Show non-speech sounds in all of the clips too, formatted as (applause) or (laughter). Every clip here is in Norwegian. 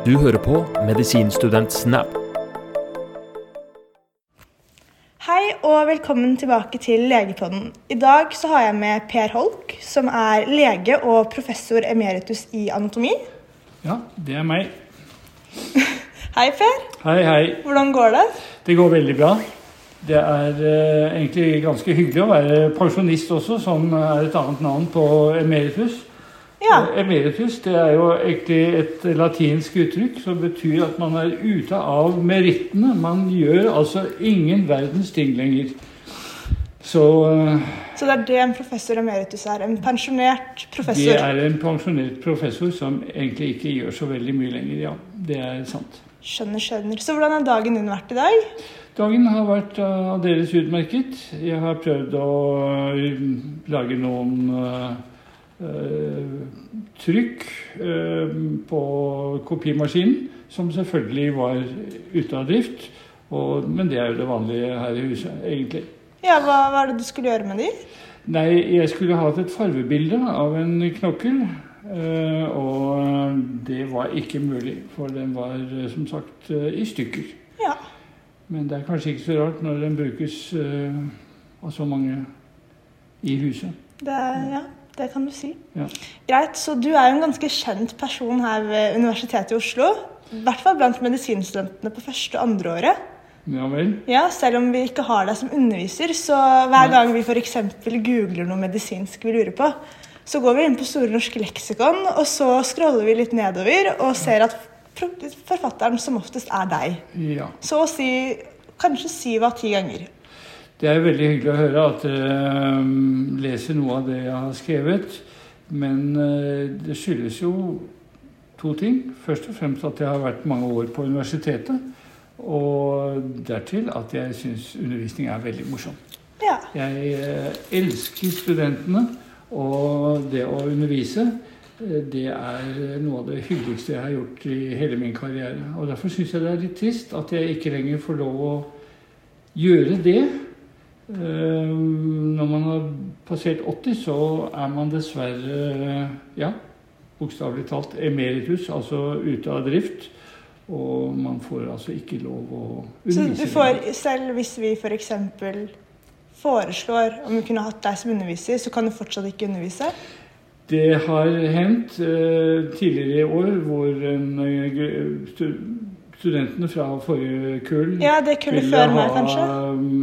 Du hører på Medisinstudent Snap. Hei og velkommen tilbake til Legepodden. I dag så har jeg med Per Holk, som er lege og professor emeritus i anatomi. Ja, det er meg. (laughs) Hei, Per. Hei, hei. Hvordan går det? Det går veldig bra. Det er eh, egentlig ganske hyggelig å være pensjonist også, som er et annet navn på emeritus. Ja. Eh, Emeritus det er jo egentlig et latinsk uttrykk som betyr at man er ute av merittene. Man gjør altså ingen verdens ting lenger. Så eh, Så det er det en professor emeritus er. En pensjonert professor? det er en pensjonert professor som egentlig ikke gjør så veldig mye lenger. Ja, det er sant. Skjønner, skjønner. Så hvordan har dagen din vært i dag? Dagen har vært uh, aldeles utmerket. Jeg har prøvd å uh, lage noen trykk uh, på kopimaskinen, som selvfølgelig var ute av drift. Og, men det er jo det vanlige her i huset, egentlig. Ja, hva er det du skulle gjøre med de? Nei, jeg skulle hatt et farvebilde av en knokkel. eh, og det var ikke mulig, for den var eh, som sagt eh, i stykker. Ja. Men det er kanskje ikke så rart når den brukes eh, av så mange i huset. Det, er, ja, det kan du si. Ja. Greit, så du er jo en ganske kjent person her ved Universitetet i Oslo. I hvert fall blant medisinstudentene på første og andre året. Ja vel? Ja, Selv om vi ikke har deg som underviser, så hver gang vi f.eks. googler noe medisinsk vi lurer på, så går vi inn på Store norske leksikon, og så scroller vi litt nedover og ser at forfatteren som oftest er deg. Ja. Så å si kanskje syv av ti ganger. Det er veldig hyggelig å høre at dere eh, leser noe av det jeg har skrevet. Men eh, det skyldes jo to ting. Først og fremst at jeg har vært mange år på universitetet. Og dertil at jeg syns undervisning er veldig morsom. Ja. Jeg eh, elsker studentene, og det å undervise det er noe av det hyggeligste jeg har gjort i hele min karriere. Og Derfor syns jeg det er litt trist at jeg ikke lenger får lov å gjøre det. Eh, Når man har passert 80, så er man dessverre, ja, bokstavelig talt emeritus, altså ute av drift. Og man får altså ikke lov å Så undervise. du får, selv hvis vi f.eks. foreslår om vi kunne hatt deg som underviser, så kan du fortsatt ikke undervise? Det har hendt eh, tidligere i år hvor en, eh, studentene fra forrige kull Ja, det kullet ville før meg, ha kanskje.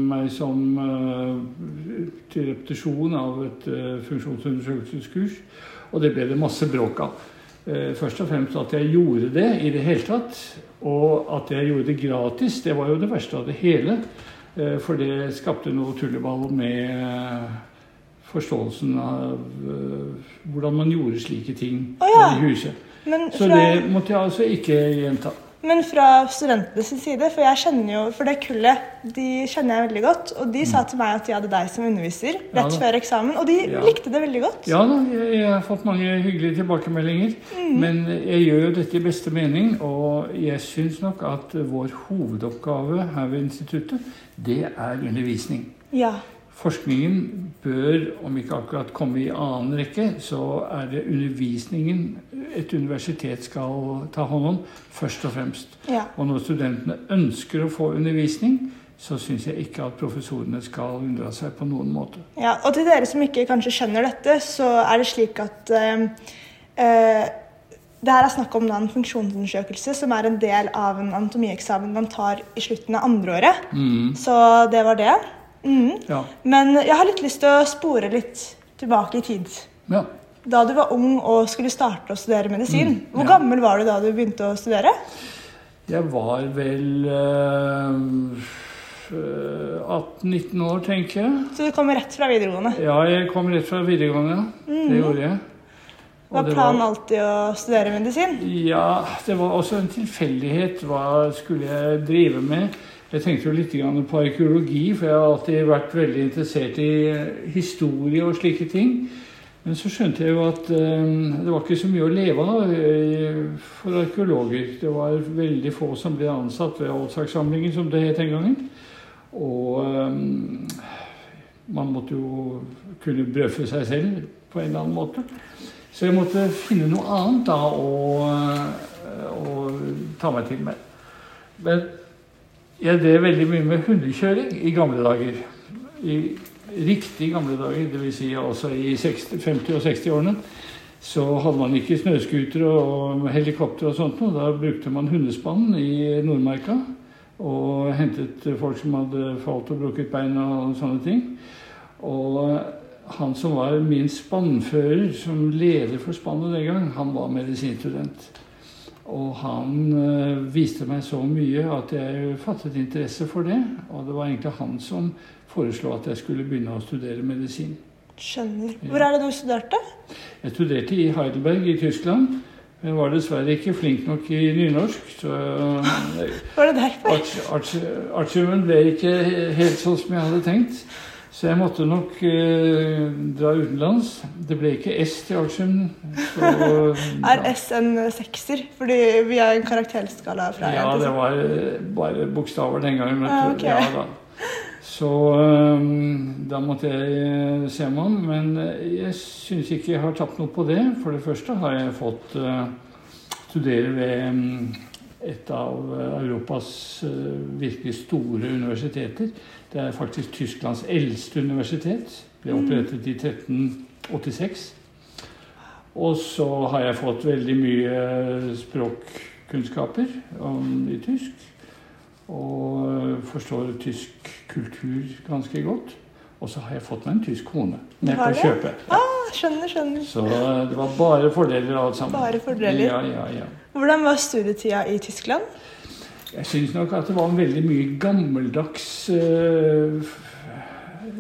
meg som uh, til repetisjon av et uh, funksjonsundersøkelseskurs. Og det ble det masse bråk av. Uh, først og fremst at jeg gjorde det i det hele tatt. Og at jeg gjorde det gratis, det var jo det verste av det hele. For det skapte noe tulleball med forståelsen av hvordan man gjorde slike ting oh, ja. i huset. Men Så det måtte jeg altså ikke gjenta. Men fra studentenes side, for jeg kjenner jo, for det kullet de kjenner jeg veldig godt, og de sa til meg at de hadde deg som underviser rett Ja før eksamen, og de Ja. likte det veldig godt. Ja da, jeg, jeg har fått mange hyggelige tilbakemeldinger. Men jeg gjør jo dette i beste mening, og jeg syns nok at vår hovedoppgave her ved instituttet, det er undervisning. Ja. Forskningen bør, om ikke akkurat komme i annen rekke, så er det undervisningen et universitet skal ta hånd om, først og fremst. ja. Og når studentene ønsker å få undervisning, så syns jeg ikke at professorene skal unndra seg på noen måte. Ja, og til dere som ikke kanskje skjønner dette, så er det slik at øh, øh, det her er snakk om en funksjonsundersøkelse som er en del av en anatomieksamen man tar i slutten av andreåret. Mm. Så det var det. Mm. Ja. Men jeg har litt lyst til å spore litt tilbake i tid. ja. Da du var ung og skulle starte å studere medisin, Mm, hvor ja. gammel var du da du begynte å studere? Jeg var vel eh, 18-19 år, tenker jeg. Så du kom rett fra videregående. Ja, jeg kom rett fra videregående. Det gjorde jeg. Og Var planen alltid å studere medisin? Ja, det var også en tilfeldighet. Hva skulle jeg drive med? Jeg tenkte jo litt på arkeologi, for jeg har alltid vært veldig interessert i eh, historie og slike ting. Men så skjønte jeg jo at eh, det var ikke så mye å leve av eh, for arkeologer. Det var veldig få som ble ansatt ved Oldsakssamlingen, som det het den gangen. Og eh, man måtte jo kunne brødfø seg selv på en eller annen måte. Så jeg måtte finne noe annet da å, å ta meg til med. Men jeg drev veldig mye med hundekjøring i gamle dager. I riktig gamle dager, dvs. Si også i 60, 50- og 60-årene. Så hadde man ikke snøscooter og helikopter og sånt noe. Da brukte man hundespann i Nordmarka. Og hentet folk som hadde falt og brukket bein og sånne ting. Og han som var min spannfører, som leder for spannet den gang, han var medisinstudent. Og han øh, viste meg så mye at jeg fattet interesse for det. Og det var egentlig han som foreslo at jeg skulle begynne å studere medisin. Skjønner. Hvor er det du studerte? Jeg studerte i Heidelberg i Tyskland. Jeg var dessverre ikke flink nok i nynorsk, så Var det derfor? artiumen ble ikke helt sånn som jeg hadde tenkt. Så jeg måtte nok eh, dra utenlands. Det ble ikke S til artium. (laughs) Er S en sekser? Fordi vi har en karakterskala fra Ja, det var eh, bare bokstaver den gangen. men Ah, okay. ok. Ja, da. Så um, da måtte jeg eh, se meg om. Men jeg syns ikke jeg har tapt noe på det. For det første har jeg fått uh, studere ved um, et av Europas uh, virkelig store universiteter. Det er faktisk Tysklands eldste universitet. Ble opprettet i 1386. Og så har jeg fått veldig mye språkkunnskaper om, i tysk. Og forstår tysk kultur ganske godt. Og så har jeg fått meg en tysk kone med på kjøpet. Ah, skjønner, skjønner. Så det var bare fordeler alt sammen. Bare fordeler. Ja, ja, ja. Hvordan var studietida i Tyskland? Jeg syns nok at det var veldig mye gammeldags uh,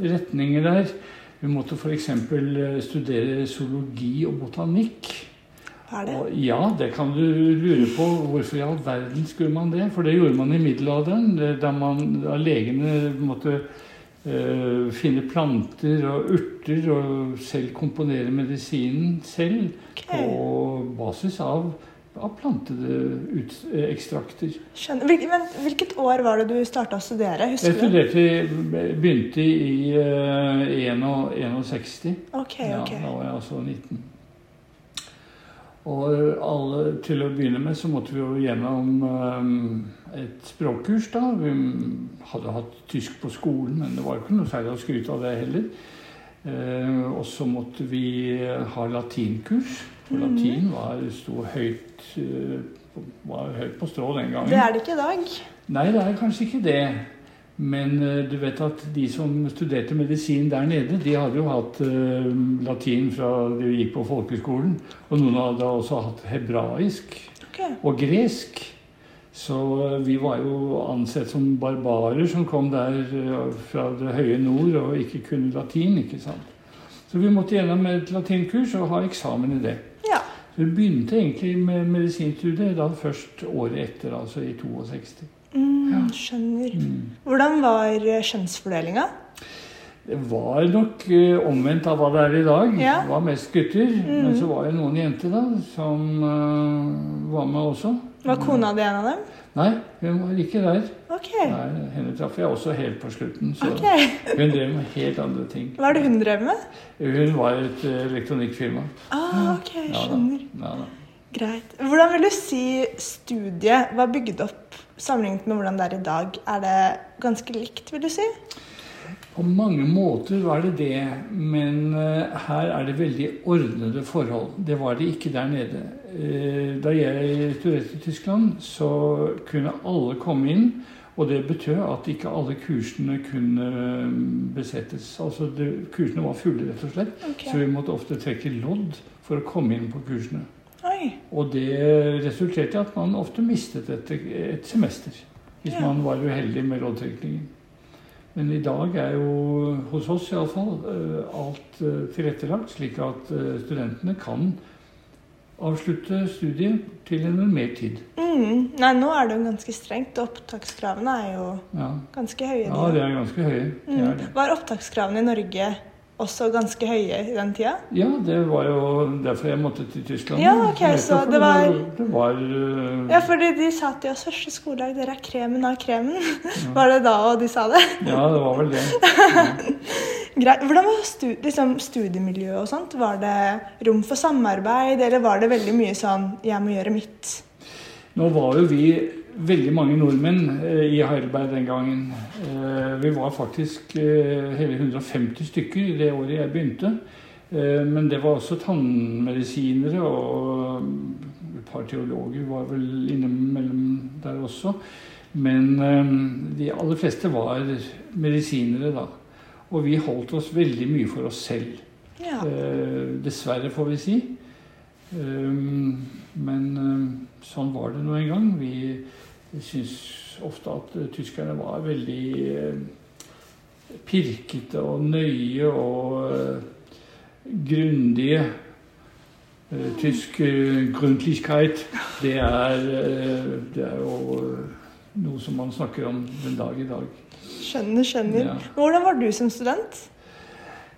retninger der. Vi måtte f.eks. studere zoologi og botanikk. Er det? Og ja, det kan du lure på. Hvorfor i all verden skulle man det? For det gjorde man i middelalderen, da, man, da legene måtte uh, finne planter og urter og selv komponere medisinen selv okay. på basis av, av plantede ut, ekstrakter. skjønner. Hvil, men, hvilket år var det du starta å studere? Husker jeg studerte, i- begynte i eh, 61. Okay, Ja, okay. da var jeg altså 19. Og alle, til å begynne med så måtte vi jo gjennom eh, et språkkurs. da. Vi hadde hatt tysk på skolen, men det var jo ikke noe særlig å skryte av det heller. Eh, og så måtte vi ha latinkurs. For Mhm. latin var, sto høyt, eh, var høyt på strå den gangen. Det er det ikke i dag. Nei, det er kanskje ikke det. Men eh, du vet at de som studerte medisin der nede, de hadde jo hatt uh, latin fra de gikk på folkeskolen. Og noen hadde også hatt hebraisk okay. og gresk. Så eh, vi var jo ansett som barbarer som kom der eh, fra det høye nord og ikke kunne latin. ikke sant? Så vi måtte gjennom et latinkurs og ha eksamen i det. Ja. Så vi begynte egentlig med medisinstudiet da først året etter, altså i 62. Mm, Ja. skjønner. Mm. Hvordan var eh, kjønnsfordelinga? Det var nok eh, omvendt av hva det er i dag. Ja. Det var mest gutter. Mm. Men så var det noen jenter da, som eh, var med også. Var kona di en av dem? Nei, hun var ikke der. Ok. Nei, henne traff jeg også helt på slutten. Så okay. hun drev med helt andre ting. Hva er det hun drev med? Hun var et eh, elektronikkfirma. Ah, ok, Ja da. skjønner. Ja, da. Greit. Hvordan vil du si studiet var bygd opp sammenlignet med hvordan det er i dag? Er det ganske likt, vil du si? På mange måter var det det, men eh, her er det veldig ordnede forhold. Det var det ikke der nede. Eh, da jeg studerte i Tyskland, så kunne alle komme inn. Og det betød at ikke alle kursene kunne eh, besettes. Altså det, Kursene var fulle, rett og slett. Okay. Så vi måtte ofte trekke lodd for å komme inn på kursene. Oi. Og det resulterte i at man ofte mistet et, et semester. Hvis Ja. man var uheldig med loddtrekningen. Men i dag er jo hos oss iallfall alt eh, tilrettelagt, slik at studentene kan avslutte studiet til en mer tid. Mm. Nei, nå er det jo ganske strengt, opptakskravene er jo Ja, ganske høye. ja det er ganske høye. Er Mm. Var opptakskravene i Norge også ganske høye i den tida? Ja, det var jo derfor jeg måtte til Tyskland. Ja, ok, så det var- Det var eh, Ja, fordi de sa til oss første skoledag dere er kremen av kremen. (laughs) Var det da og de sa det? Ja, det var vel det. (laughs) Greit. Hvordan var stu, liksom, studiemiljøet og sånt? Var det rom for samarbeid, eller var det veldig mye sånn 'jeg må gjøre mitt'? Nå var jo vi veldig mange nordmenn eh, i Heidelberg den gangen. Eh, vi var faktisk eh, hele 150 stykker det året jeg begynte. Men det var også tannmedisinere og et par teologer var vel innimellom der også. Men de aller fleste var medisinere da. Og vi holdt oss veldig mye for oss selv. Ja. Eh, dessverre, får vi si. Um, men um, sånn var det nå en gang. Vi syns ofte at uh, tyskerne var veldig uh, pirkete og nøye og uh, grundige. Uh, tysk grundlichkeit, det er, det er jo noe som man snakker om den dag i dag. Skjønner, skjønner. Ja. Hvordan var du som student?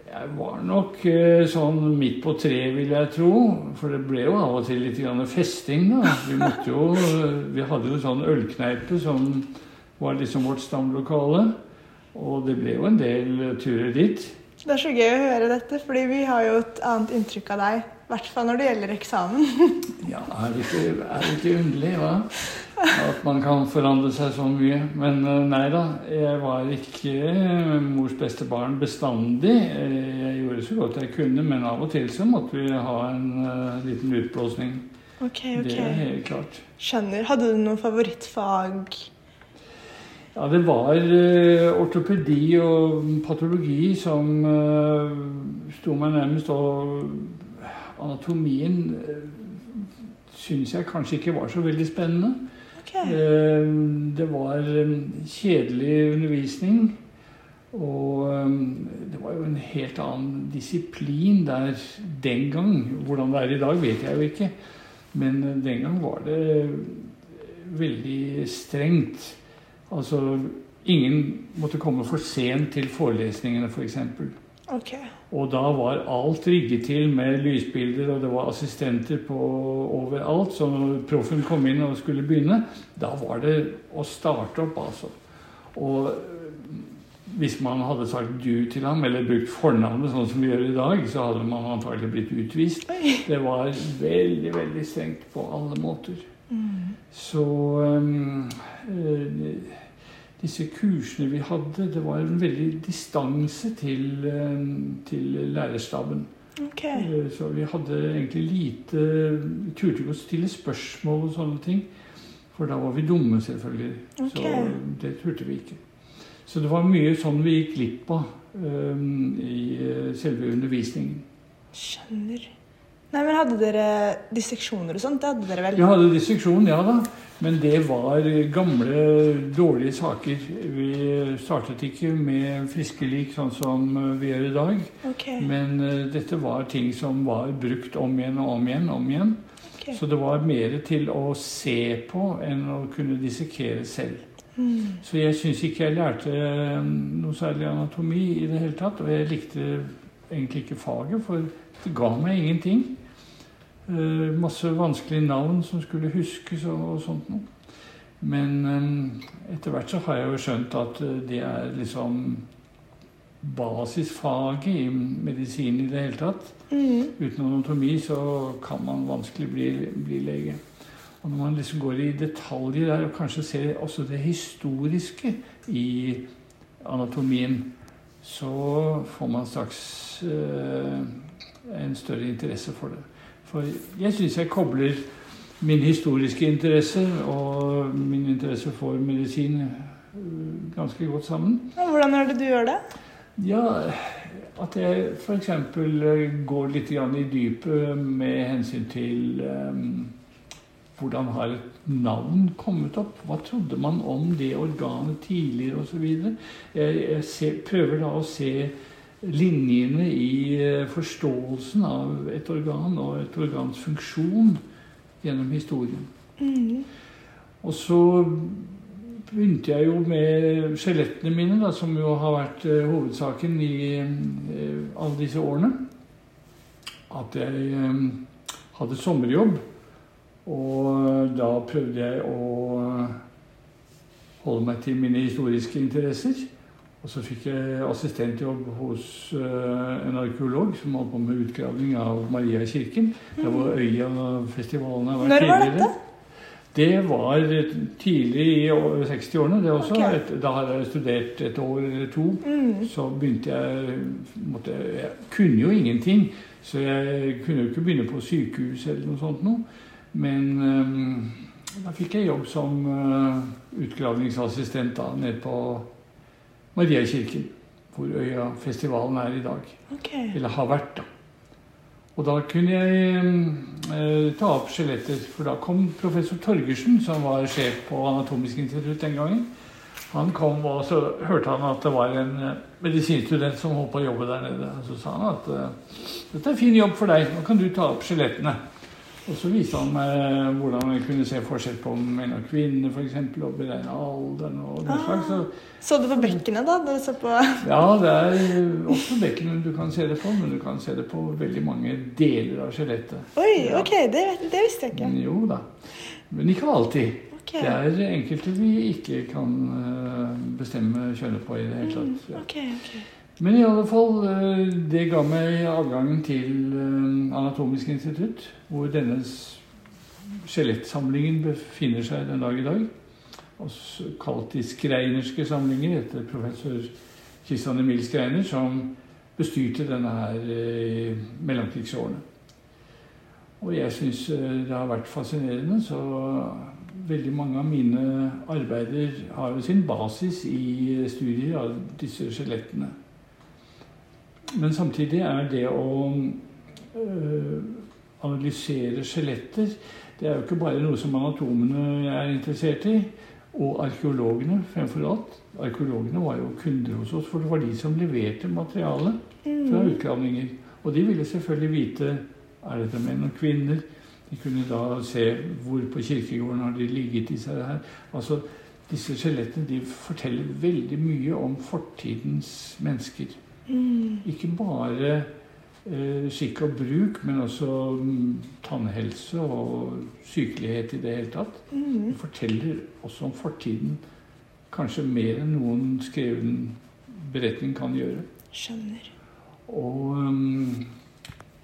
Jeg var nok eh, sånn midt på treet, vil jeg tro. For det ble jo av og til litt grann festing, da. Vi, måtte jo, eh, vi hadde jo sånn ølkneipe som var liksom vårt stamlokale. Og det ble jo en del turer dit. Det er så gøy å høre dette, fordi vi har jo et annet inntrykk av deg. I hvert fall når det gjelder eksamen. (laughs) Ja, er det ikke, er det ikke underlig, hva? At man kan forandre seg så mye. Men eh, nei da, jeg var ikke eh, mors beste barn bestandig. Eh, Jeg gjorde så godt jeg kunne, men av og til så måtte vi ha en liten utblåsning. Ok, Det er helt klart. Skjønner. Hadde du noen favorittfag? Ja, det var ortopedi og patologi som uh, sto meg nærmest, og anatomien uh, syns jeg kanskje ikke var så veldig spennende. Ok. Eh, det var eh, kjedelig undervisning. Og eh, det var jo en helt annen disiplin der den gang. Hvordan det er i dag, vet jeg jo ikke. Men eh, den gang var det veldig strengt. Altså ingen måtte komme for sent til forelesningene, f.eks. Ok. Og da var alt rigget til med lysbilder, og det var assistenter på overalt. Så når proffen kom inn og skulle begynne, da var det å starte opp, altså. Og øh, hvis man hadde sagt du til ham, eller brukt fornavnet sånn som vi gjør i dag, så hadde man antagelig blitt utvist. Det var veldig, veldig strengt på alle måter. Mm. Så øh, disse kursene vi hadde, det var en veldig distanse til, til lærerstaben. Ok. Eh, Så vi hadde egentlig lite Vi turte ikke å stille spørsmål og sånne ting. For da var vi dumme, selvfølgelig. Okay. Så det turte vi ikke. Så det var mye sånn vi gikk glipp av um, i selve undervisningen. Skjønner. Nei, men Hadde dere disseksjoner og sånt? Det hadde dere vel? Vi hadde disseksjon, ja da. Men det var gamle, dårlige saker. Vi startet ikke med friske lik, sånn som vi gjør i dag. Okay. Men uh, dette var ting som var brukt om igjen og om igjen. om igjen. Okay. Så det var mer til å se på enn å kunne dissekere selv. Mm. Så jeg syns ikke jeg lærte eh, noe særlig anatomi i det hele tatt. Og jeg likte egentlig ikke faget, for det ga meg ingenting. Eh, masse vanskelige navn som skulle huskes og, og sånt noe. Men eh, etter hvert så har jeg jo skjønt at eh, det er liksom basisfaget i medisin i det hele tatt. Mm. Uten anatomi så kan man vanskelig bli, bli lege. Og når man liksom går i detaljer der og kanskje ser også det historiske i anatomien, så får man straks eh, en større interesse for det. For jeg syns jeg kobler min historiske interesse og min interesse for medisin eh, ganske godt sammen. Hvordan er det du gjør det? Ja, at jeg f.eks. går litt grann i dypet med hensyn til um, hvordan har et navn kommet opp? Hva trodde man om det organet tidligere osv.? Jeg, jeg ser, prøver da å se linjene i eh, forståelsen av et organ og et organs funksjon gjennom historien. Mm. Og så begynte jeg jo med skjelettene mine, da, som jo har vært eh, hovedsaken i eh, alle disse årene. At jeg hadde sommerjobb, og da prøvde jeg å holde meg til mine historiske interesser. Og så fikk jeg assistentjobb hos eh, en arkeolog som holdt på med utgraving av Mariakirken. Det var Øya-festivalen har vært Når var tidligere. dette? Det var tidlig i 60-årene, det også. Okay. Et, da hadde jeg studert et år eller to. Mm. Så begynte jeg, måtte, jeg kunne jo ingenting, så jeg kunne jo ikke begynne på sykehus eller noe sånt noe. Men eh, da fikk jeg jobb som eh, utgravningsassistent da, nede på Mariakirken, hvor Øyafestivalen er i dag. Okay. Eller har vært, da. Og da kunne jeg eh, ta opp skjeletter, for da kom professor Torgersen, som var sjef på Anatomisk institutt den gangen. Han kom, og så hørte han at det var en eh, medisinstudent som holdt på å jobbe der nede. Og så sa han at dette er en fin jobb for deg, nå kan du ta opp skjelettene. Og så viste han meg hvordan jeg kunne se forskjell på menn og kvinner, f.eks., og beregne alderen og den slags. Så Så du på bekkenet, da? da du så på ja, det er også bekkenet du kan se det på, men du kan se det på veldig mange deler av skjelettet. Oi, Ja. ok, det, det visste jeg ikke. Jo da. Men ikke alltid. Okay. Det er enkelte vi ikke kan eh, bestemme kjønnet på i det hele tatt. Ja. Ok, ok. Men i alle fall, eh, det ga meg adgangen til eh, Anatomisk institutt, hvor denne skjelettsamlingen befinner seg den dag i dag. Også kalt de skreinerske samlinger etter professor Kristian Emil Skreiner, som bestyrte denne her eh, mellomkrigsårene. Og jeg syns det har vært fascinerende, så veldig mange av mine arbeider har jo sin basis i studier av disse skjelettene. Men samtidig er det å øh, analysere skjeletter Det er jo ikke bare noe som anatomene er interessert i, og arkeologene fremfor alt. Arkeologene var jo kunder hos oss, for det var de som leverte materiale fra Mm. utgravninger. Og de ville selvfølgelig vite er dette menn og kvinner. De kunne da se hvor på kirkegården har de ligget, disse her. Altså, disse skjelettene de forteller veldig mye om fortidens mennesker. Mm. Ikke bare eh, skikk og bruk, men også mm, tannhelse og sykelighet i det hele tatt. Mm. Forteller også om fortiden, kanskje mer enn noen skreven beretning kan gjøre. Skjønner. Og um,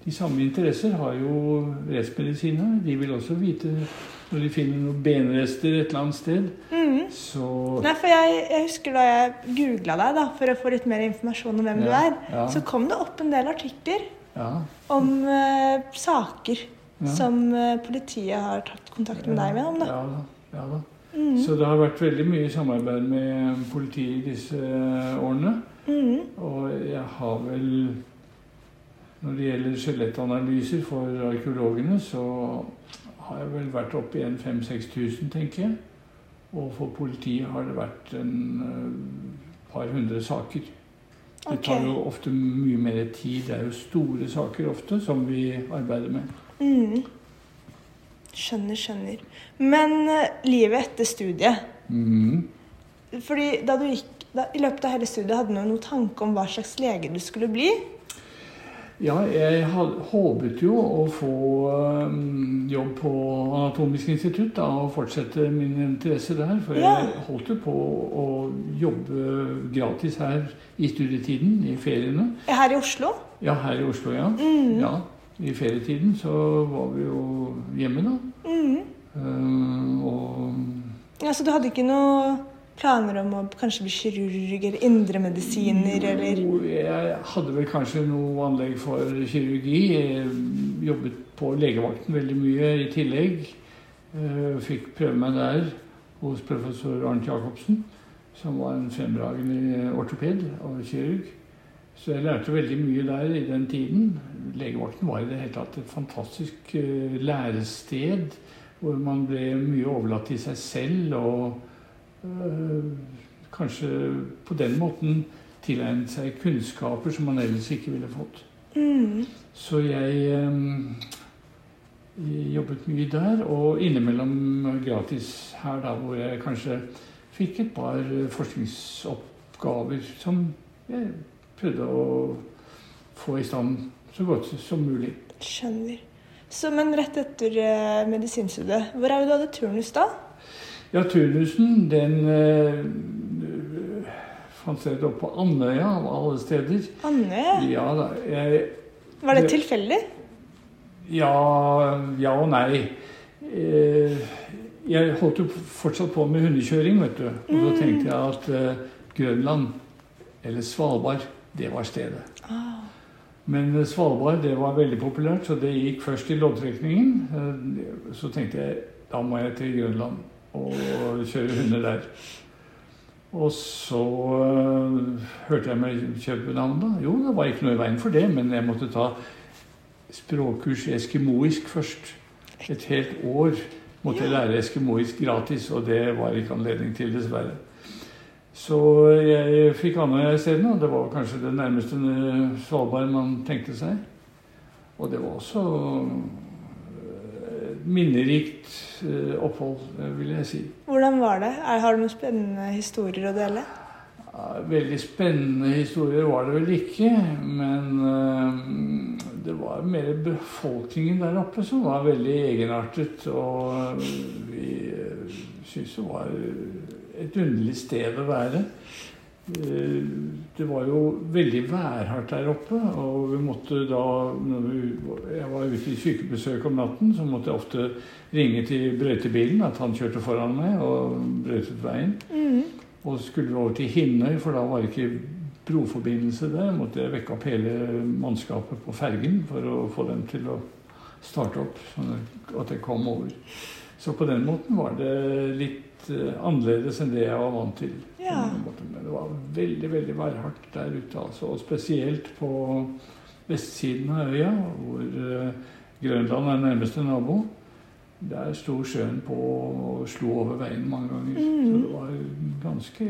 de samme interesser har jo rettsmedisinere. De vil også vite når de finner noen benrester et eller annet sted. Mm. Så Nei, for jeg, jeg husker da jeg googla deg da, for å få litt mer informasjon om hvem du er, ja. så kom det opp en del artikler ja, om uh, saker Ja. som uh, politiet har tatt kontakt med deg med om. da. Ja da. Ja, da. Mm. Så det har vært veldig mye samarbeid med politiet i disse årene. Mm. Og jeg har vel Når det gjelder skjelettanalyser for arkeologene, så har jeg vel vært oppe i en 5000-6000, tenker jeg. Og for politiet har det vært en eh, par hundre saker. Det tar jo ofte mye mer tid. Det er jo store saker ofte som vi arbeider med. Mm. Skjønner, skjønner. Men eh, livet etter studiet mm. Fordi da du gikk da, I løpet av hele studiet hadde du noen tanke om hva slags lege du skulle bli? Ja, jeg håpet jo å få øhm, jobb på Anatomisk institutt da, og fortsette min interesse der. For Ja. jeg holdt jo på å jobbe gratis her i studietiden, i feriene. Her i Oslo? Ja, her i Oslo, ja. Mm. ja. I ferietiden så var vi jo hjemme, da. Mm. Uh, og Ja, så du hadde ikke noe planer om å kanskje bli kirurg eller indremedisiner eller Jo, Jeg hadde vel kanskje noe anlegg for kirurgi. Jeg jobbet på legevakten veldig mye i tillegg. Eh, Fikk prøve meg der hos professor Arnt Jacobsen, som var en fremragende ortoped og kirurg. Så jeg lærte veldig mye der i den tiden. Legevakten var i det hele tatt et fantastisk eh, lærested, hvor man ble mye overlatt til seg selv og kanskje på den måten tilegnet seg kunnskaper som man ellers ikke ville fått. mm. Så jeg eh, jobbet mye der, og innimellom gratis her, da, hvor jeg kanskje fikk et par forskningsoppgaver som jeg prøvde å få i stand så godt som mulig. Skjønner. Så, men rett etter eh, medisinstudiet, hvor er det du hadde turnus da? Ja, turnusen, den øh, fant sted oppe på Andøya, av alle steder. Andøya? Ja da. Jeg, Var det tilfeldig? ja, ja og nei. Eh, jeg holdt jo fortsatt på med hundekjøring, vet du. Og da tenkte jeg at eh, Grønland, eller Svalbard, det var stedet. Ah. Men Svalbard det var veldig populært, så det gikk først i loddtrekningen. Så tenkte jeg da må jeg til Grønland og kjøre hunder der. Og så øh, hørte jeg meg København, da. Jo, det var ikke noe i veien for det, men jeg måtte ta språkkurs i eskimoisk først. Et helt år måtte jeg lære eskimoisk gratis, og det var ikke anledning til, dessverre. Så jeg fikk Andøya isteden, og det var kanskje det nærmeste Svalbard man tenkte seg. Og det var også minnerikt øh, opphold, øh, vil jeg si. Hvordan var det? Har du noen spennende historier å dele? Veldig spennende historier var det vel ikke, men øh, det var mer befolkningen der oppe som var veldig egenartet. Og vi syntes det var et underlig sted å være. Eh, Det var jo veldig værhardt der oppe, og vi måtte da når vi, Jeg var ute i sykebesøk om natten, så måtte jeg ofte ringe til brøytebilen, at han kjørte foran meg og brøytet veien. Mm. Og skulle vi over til Hinnøy, for da var det ikke broforbindelse der, måtte jeg vekke opp hele mannskapet på fergen for å få dem til å starte opp, sånn at jeg kom over. Så på den måten var det litt eh, annerledes enn det jeg var vant til. Ja. Men det var veldig, veldig værhardt der ute, altså. Og spesielt på vestsiden av øya, hvor eh, Grønland er nærmeste nabo. Der sto sjøen på og slo over veien mange ganger. Mm. Så det var ganske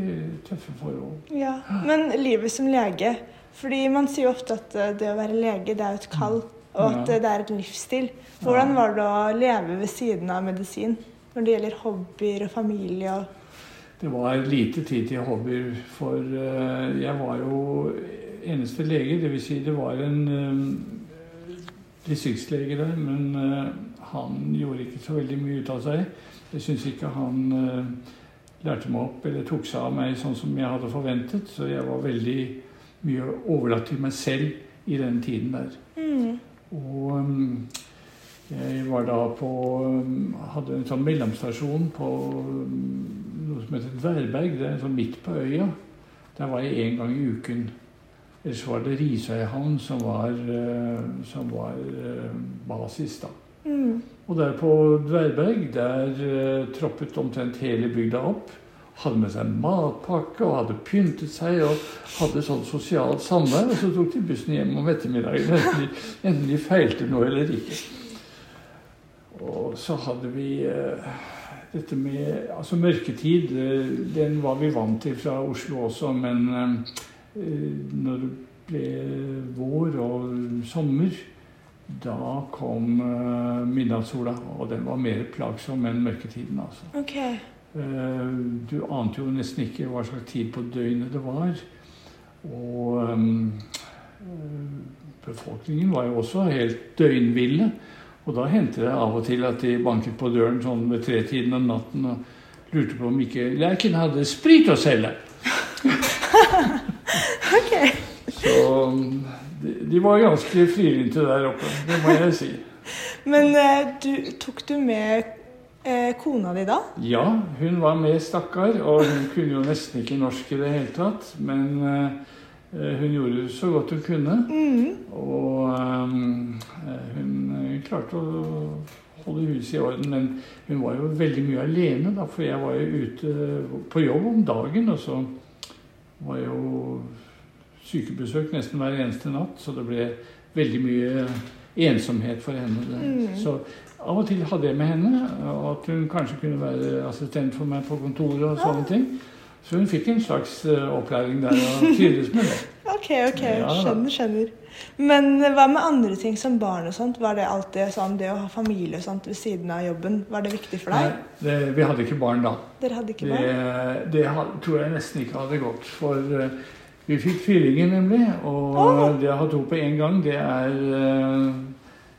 tøffe forhold. Ja. Men livet som lege Fordi man sier jo ofte at eh, det å være lege, det er jo et kall, og at det er et livsstil. Hvordan var det å leve ved siden av medisin når det gjelder hobbyer og familie Det var lite tid til hobbyer, for eh, jeg var jo eneste lege. Dvs. Si det var en eh, distriktslege der, men eh, han gjorde ikke så veldig mye ut av seg. Jeg syns ikke han lærte meg opp eller tok seg av meg sånn som jeg hadde forventet. Så jeg var veldig mye overlatt til meg selv i den tiden der. mm. Og um, jeg var da på um, Hadde en sånn mellomstasjon på um, noe som heter Dverberg. Det er sånn midt på øya. Der var jeg én gang i uken. Ellers var det Risøyhavn som var, uh, som var uh, basis, da. Mm. Og der på Dverberg, der uh, troppet omtrent hele bygda opp. Hadde med seg matpakke og hadde pyntet seg og hadde sånn sosialt samvær. Og så tok de bussen hjem om ettermiddagen, enten de, enten de feilte noe eller ikke. Og så hadde vi eh, dette med Altså mørketid, eh, den var vi vant til fra Oslo også, men eh, når det ble vår og sommer, da kom midnattssola, og den var mer plagsom enn mørketiden, altså. Ok. Eh, Du ante jo nesten ikke hva slags tid på døgnet det var. Og eh, befolkningen var jo også helt døgnville. Og da hendte det av og til at de banket på døren sånn ved tretiden om natten og lurte på om ikke Lerken hadde sprit å selge. (laughs) Ok. Så um, de, de var ganske frilynte der oppe, det må jeg si. Men eh, du, tok du med eh, kona di da? Ja, hun var med, stakkar, og hun kunne jo nesten ikke norsk i det hele tatt. Men eh, hun gjorde så godt hun kunne. Mm. Og eh, hun hun, klarte å holde huset i orden. Men hun var jo veldig mye alene, da, for jeg var jo ute på jobb om dagen. Og så var jo sykebesøk nesten hver eneste natt, så det ble veldig mye ensomhet for henne. Mm. Så av og til hadde jeg med henne, og at hun kanskje kunne være assistent for meg på kontoret og sånne ting. Så hun fikk en slags eh, opplæring der og trivdes med det. (laughs) Ok, ok. Ja. Skjønner, skjønner. Men hva med andre ting som barn og sånt? Var det alltid sånn, det å ha familie og sånt ved siden av jobben, var det viktig for Nei, deg? det, vi hadde ikke barn da. Dere hadde ikke barn? det det tror jeg nesten ikke hadde gått. For eh, vi fikk tvillinger, nemlig. Og oh. det å ha to på én gang, det er uh,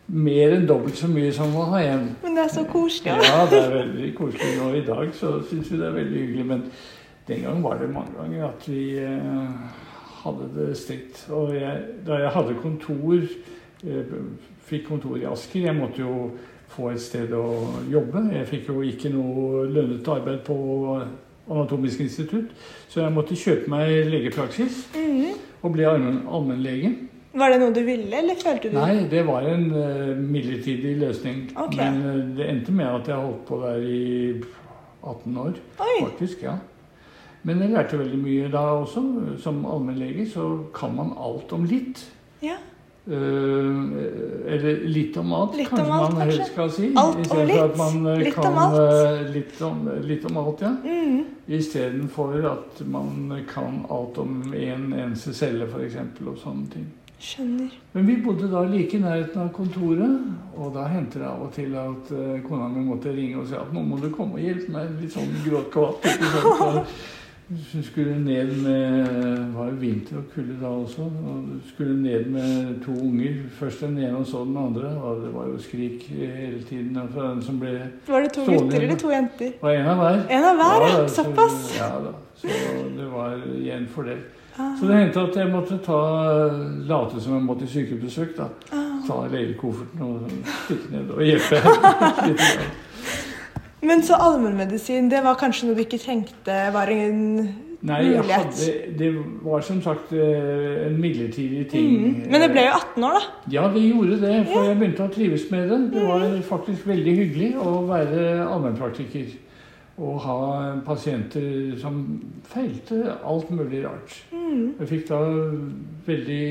mer enn dobbelt så mye som å ha én. Men det er så koselig. Ja, det er veldig koselig. Og i dag så syns vi det er veldig hyggelig. Men den gang var det mange ganger at vi uh, hadde det stritt. Og jeg, da jeg hadde kontor, uh, fikk kontor i Asker Jeg måtte jo få et sted å jobbe. Jeg fikk jo ikke noe lønnet arbeid på Anatomisk institutt, så jeg måtte kjøpe meg legepraksis Mhm. og bli allmenn- allmennlege. Var det noe du ville, eller følte du Nei, det var en uh, midlertidig løsning. Okay. Men uh, det endte med at jeg holdt på der i 18 år. Oi! Faktisk, ja. Men jeg lærte veldig mye da også. Som allmennlege så kan man alt om litt. Ja. Eh, eller litt om alt, Litt kanskje om alt, man helst kanskje. skal si. Alt og litt. at man eh, Litt kan om alt. eh, litt, om, litt om alt, ja. Mm. Istedenfor at man kan alt om en eneste celle, f.eks. og sånne ting. Skjønner. Men vi bodde da like i nærheten av kontoret, og da hendte det av og til at kona mi måtte ringe og si at nå må du komme og hjelpe meg. Litt sånn gråtkvatt. (laughs) ikke du skulle ned med Det var jo vinter og kulde da også. og Skulle ned med to unger. Først den ene og så den andre. Og det var jo skrik hele tiden fra den som ble Var det to Stående gutter eller to jenter? var en av hver. En av hver, ja. da, så- Såpass. Ja da. Så det var igjen for det. Ah. Så det hendte at jeg måtte ta, late som jeg måtte i sykebesøk. da. Ah. Ta legekofferten og stikke ned og hjelpe. (laughs) Men så allmennmedisin, det var kanskje noe du ikke tenkte var en Nei, Mulighet. hadde, det var som sagt eh, en midlertidig ting. Mm. Men det ble jo 18 år, da. Ja, det gjorde det, for jeg begynte å trives med det. Det var faktisk veldig hyggelig å være allmennpraktiker. Og ha pasienter som feilte alt mulig rart. Mm. Jeg fikk da veldig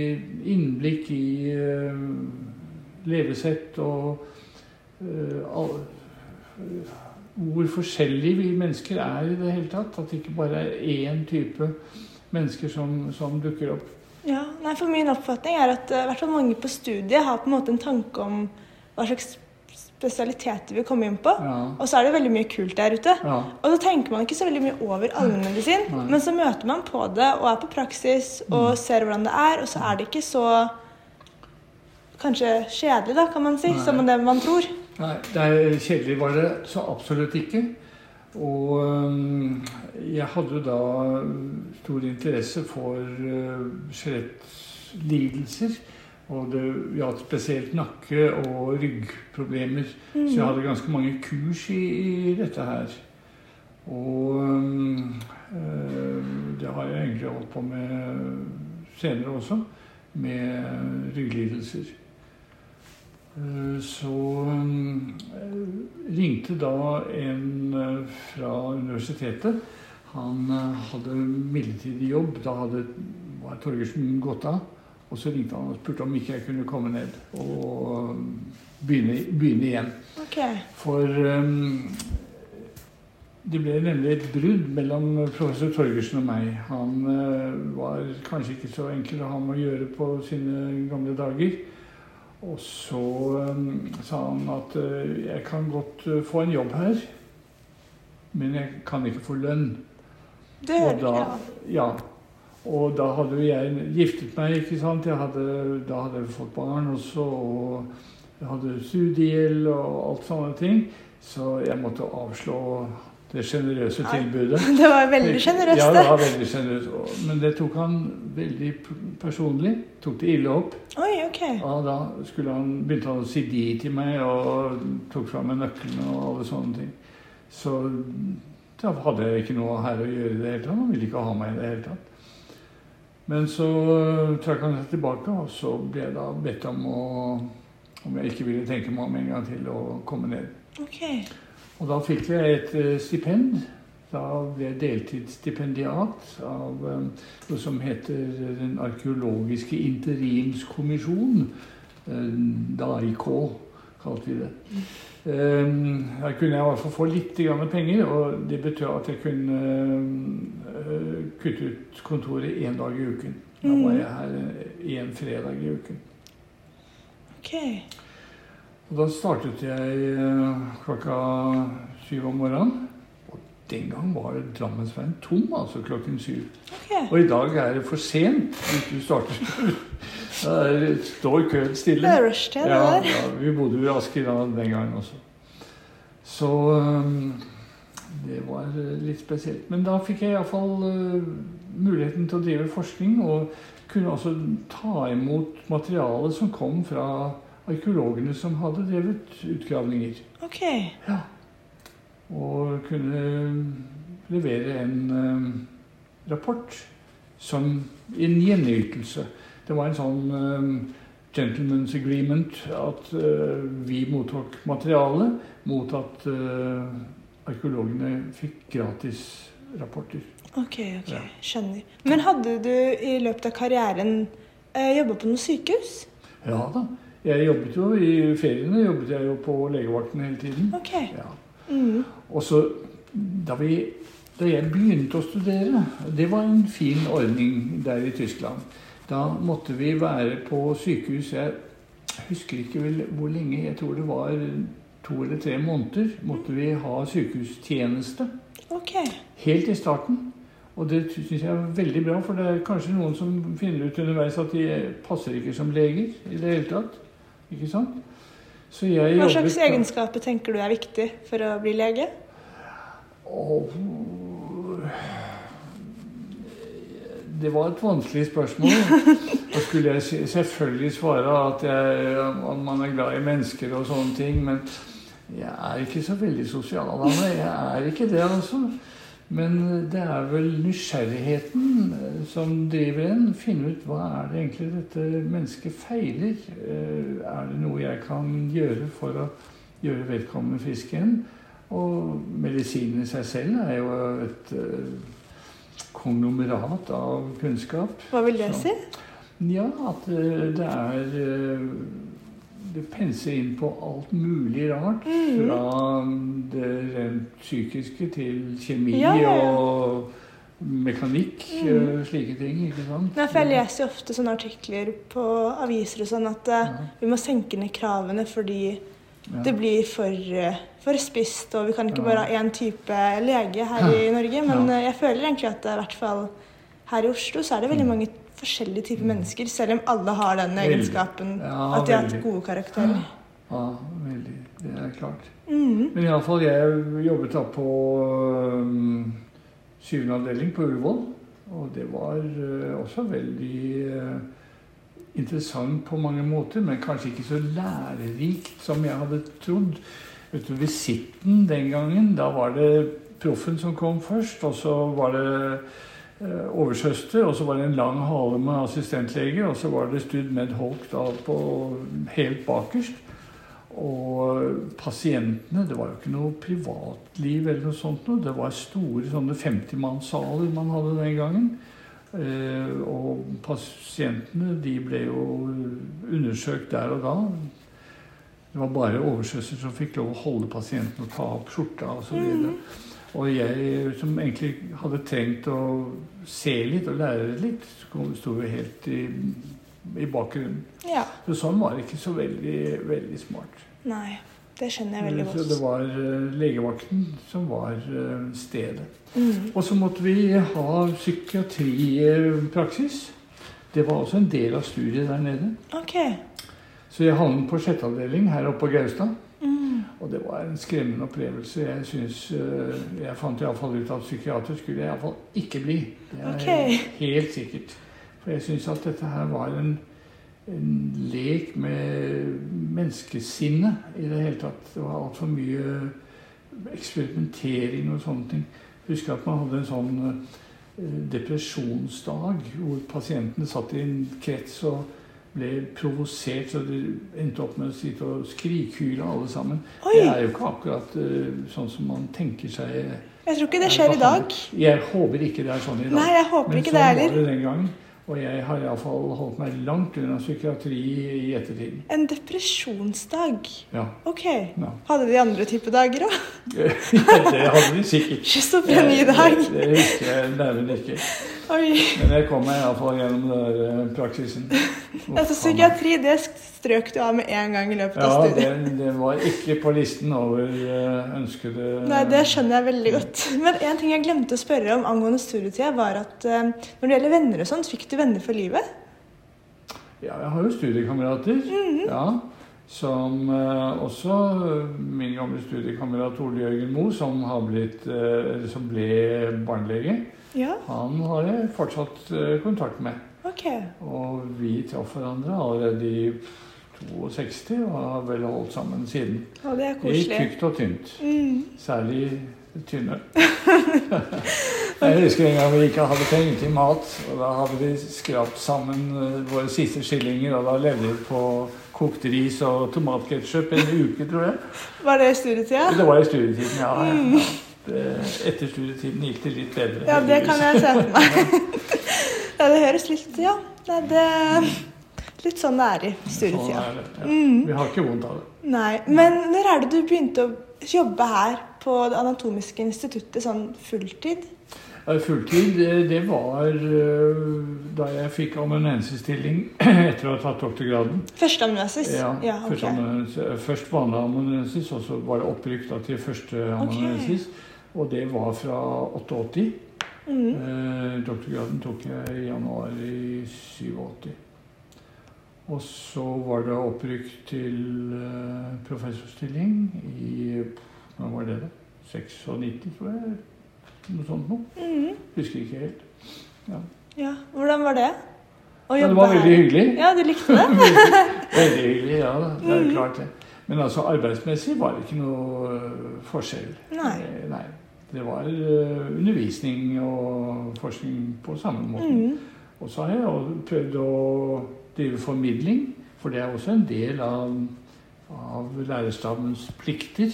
innblikk i uh, levesett og uh, all, hvor forskjellige vi mennesker er i det hele tatt. At det ikke bare er én type mennesker som, som dukker opp. Ja, nei, for Min oppfatning er at eh, hvert fall mange på studiet har på en måte en tanke om hva slags spesialiteter vi kommer inn på. Ja. Og så er det veldig mye kult der ute. ja. Og da tenker man ikke så veldig mye over allmennmedisin, men så møter man på det og er på praksis og ser hvordan det er, og så er det ikke så kanskje kjedelig, da, kan man si, Nei. som det man tror. Nei, det er kjedelig var det så absolutt ikke. Og jeg hadde jo da stor interesse for øh, skjelettlidelser. Og det gjaldt spesielt nakke- og ryggproblemer. Så jeg hadde ganske mange kurs i, i dette her. Og øh, det har jeg egentlig holdt på med senere også, med rygglidelser. Eh, Så eh, ringte da en eh, fra universitetet. Han eh, hadde midlertidig jobb. Da hadde, var Torgersen gått av. Og så ringte han og spurte om ikke jeg kunne komme ned og eh, begynne, begynne igjen. Okay. For um, det ble nemlig et brudd mellom professor Torgersen og meg. Han uh, var kanskje ikke så enkel å ha med å gjøre på sine gamle dager. Og så um, sa han at eh, jeg kan godt eh, få en jobb her, men jeg kan ikke få lønn. Det Og da, jeg. ja. Og da hadde jo jeg giftet meg, ikke sant. Jeg hadde, da hadde jeg fått barn også, og jeg hadde studiegjeld og alt sånne ting. Så jeg måtte avslå det sjenerøse ja, tilbudet. (laughs) Det var veldig sjenerøst, Ja, det. var veldig generøst. Men det tok han veldig personlig. Tok det ille opp. Oi, ok. Og da han, begynte han å si de til meg, og tok fra meg nøklene og alle sånne ting. Så da hadde jeg ikke noe her å gjøre i det hele tatt. Han ville ikke ha meg i det hele tatt. Men så trakk han seg tilbake, og så ble jeg da bedt om å om jeg ikke ville tenke meg om en gang til å komme ned. Ok. Og da fikk jeg et eh, stipend. Da ble jeg deltidsstipendiat av eh, noe som heter Den arkeologiske interimskommisjon. Eh, DAIK kalte vi det. Da Her kunne jeg i hvert fall få litt penger, og det betød at jeg kunne kutte ut kontoret én dag i uken. Da var jeg her én fredag i uken. ok. Og da startet jeg eh, klokka syv om morgenen. Og den gang var Drammensveien tom, altså klokken syv. Okay. Og i dag er det for sent hvis du starter. (laughs) Da står køen stille. Det er rushtid, det Ja, der. ja, vi bodde i Asker da den gangen også. Så um, det var eh, litt spesielt. Men da fikk jeg iallfall muligheten til å drive forskning, og kunne også ta imot materiale som kom fra arkeologene som hadde drevet utgravninger. Ok. Ja. Og kunne levere en eh, rapport som en gjenytelse. Det var en sånn eh, gentleman's agreement at eh, vi mottok materiale mot at arkeologene fikk gratis rapporter. Ok, ok. Ja. Skjønner. Men hadde du i løpet av karrieren eh, jobba på noe sykehus? Ja da. Jeg jobbet jo i feriene jobbet jeg jo på legevakten hele tiden. Ok. Ja. Mm. Og så da, vi, da jeg begynte å studere Det var en fin ordning der i Tyskland. Da måtte vi være på sykehus Jeg husker ikke vel hvor lenge. Jeg tror det var to eller tre måneder. Måtte vi ha sykehustjeneste. Ok. Helt i starten. Og det syns jeg er veldig bra, for det er kanskje noen som finner ut underveis at de passer ikke som leger i det hele tatt. Ikke sant? Så jeg Hva slags jobbet egenskaper tenker du er viktig for å bli lege? Åh, Det var et vanskelig spørsmål. (laughs) Da skulle jeg selvfølgelig svare at, jeg, at man er glad i mennesker og sånne ting, men jeg er ikke så veldig sosial av meg. Jeg er ikke det, altså. Men det er vel nysgjerrigheten eh, som driver en. Finne ut hva er det egentlig dette mennesket feiler. Eh, Er det noe jeg kan gjøre for å gjøre vedkommende frisk igjen? Og medisinen i seg selv er jo et eh, konglomerat av kunnskap. Hva vil det si? Ja, at eh, det er Det penser inn på alt mulig rart. Mm. Fra det rent psykiske til kjemi Ja, ja, og mekanikk. Mhm. eh, Slike ting. ikke sant? Nei, for Jeg leser jo ofte sånne artikler på aviser og sånn at eh, Ja, vi må senke ned kravene fordi det blir for, eh, for spist, og vi kan ikke bare ha én type lege her (laughs) i Norge. Men jeg føler egentlig at i hvert fall her i Oslo så er det veldig Mm. mange forskjellige typer mennesker, selv om alle har den Veldig. egenskapen Ja, at de har hatt gode karakterer. ja, veldig. Det er klart. Mm. Men iallfall, jeg jobbet da på um, syvende avdeling på Ullevål. Og det var uh, også veldig uh, interessant på mange måter, men kanskje ikke så lærerikt som jeg hadde trodd. Vet du, Visitten den gangen, da var det proffen som kom først, og så var det oversøster, og så var det en lang hale med assistentlege, og så var det Stud Med Holk da på helt bakerst. Og pasientene Det var jo ikke noe privatliv eller noe sånt noe. Det var store sånne 50-mannssaler man hadde den gangen. Eh, og pasientene de ble jo undersøkt der og da. Det var bare oversøster som fikk lov å holde pasienten og ta opp skjorta osv. Og, jeg som egentlig hadde trengt å se litt og lære litt, sto jo helt i, i bakgrunnen. Ja. Så sånn var det ikke så veldig, veldig smart. Nei. Det skjønner jeg veldig godt. Så det var eh, legevakten som var eh, stedet. Mm. Og så måtte vi ha psykiatripraksis. Det var også en del av studiet der nede. Okay. Så jeg havnet på sjette avdeling her oppe på Gaustad. Og det var en skremmende opplevelse. Jeg synes, eh, jeg fant iallfall ut at psykiater skulle jeg iallfall ikke bli. Det er okay. helt sikkert. For jeg syns at dette her var en, en lek med menneskesinnet i det hele tatt. Det var altfor mye eksperimentering og sånne ting. Jeg husker at man hadde en sånn eh, depresjonsdag hvor pasientene satt i en krets og ble provosert, så de endte opp med å sitte og skrikhyle alle sammen. Oi! Det er jo ikke akkurat eh, sånn som man tenker seg. Jeg tror ikke det skjer i dag. Jeg håper ikke det er sånn i dag. Nei, jeg håper Men ikke sånn det var det den gangen. Og jeg har iallfall holdt meg langt unna psykiatri i ettertid. En depresjonsdag. Ja. Ok. ja. Hadde de andre type dager òg? (laughs) det hadde de sikkert. Schizofrenidag. Det, det husker jeg nærmere ikke. Men jeg kom meg iallfall gjennom den der eh, praksisen. (laughs) Altså, psykiatri det strøk du av med en gang i løpet av Ja, studiet. Ja, den var ikke på listen over eh, ønskede Nei, Det skjønner jeg veldig godt. Men en ting jeg glemte å spørre om angående studietida, var at eh, når det gjelder venner og sånt, fikk du venner for livet? Ja, jeg har jo studiekamerater. Mhm. ja, Som også min gamle studiekamerat Ole Jørgen Moe, som, blitt, som ble barnelege. Ja, Han har jeg fortsatt eh, kontakt med. Okay. Og vi traff hverandre allerede i 62 og har vel holdt sammen siden. Og det er koselig. I tykt og tynt. Mm. Særlig tynne. (laughs) Jeg husker en gang vi ikke hadde penger til mat. og Da hadde vi skrapt sammen eh, våre siste skillinger, og da levde vi på kokt ris og tomatketchup en uke, tror jeg. Var det i studietida? Det var i studietiden, ja. ja. Det- Etter studietiden gikk det litt bedre. Ja, det kan jeg se for meg. (laughs) (laughs) Ja, det høres litt Ja, Det det Litt sånn det er i Sånn studietida. er det. Ja. Mm. Vi har ikke vondt av det. Nei. Men når er det du begynte å jobbe her på Det anatomiske instituttet sånn fulltid? Ja, Fulltid, det, var øh, da jeg fikk amanuensisstilling (clears throat) etter å ha tatt doktorgraden. Førsteamanuensis? Ja, ja okay. først, eh, først vanlig amanuensis, og så var det opprykk til første amanuensis. Og det var fra 88. Mm. Eh, doktorgraden tok jeg i januar i 87. Og så var det opprykk til eh, professorstilling i Når var det, da? 96, tror jeg. Noe sånt noe. Mm. Husker ikke helt. Ja, hvordan var det? Å jobbe Ja, det var veldig her? hyggelig. Ja, du likte det? (laughs) Veldig hyggelig, ja. Det er mm. klart det. Men altså arbeidsmessig var det ikke noe øh, forskjell. Nei. Eh, Nei. Det var øh, undervisning og forskning på samme måte. Mm. Og så har jeg prøvd å drive formidling, for det er også en del av, av lærerstabens plikter.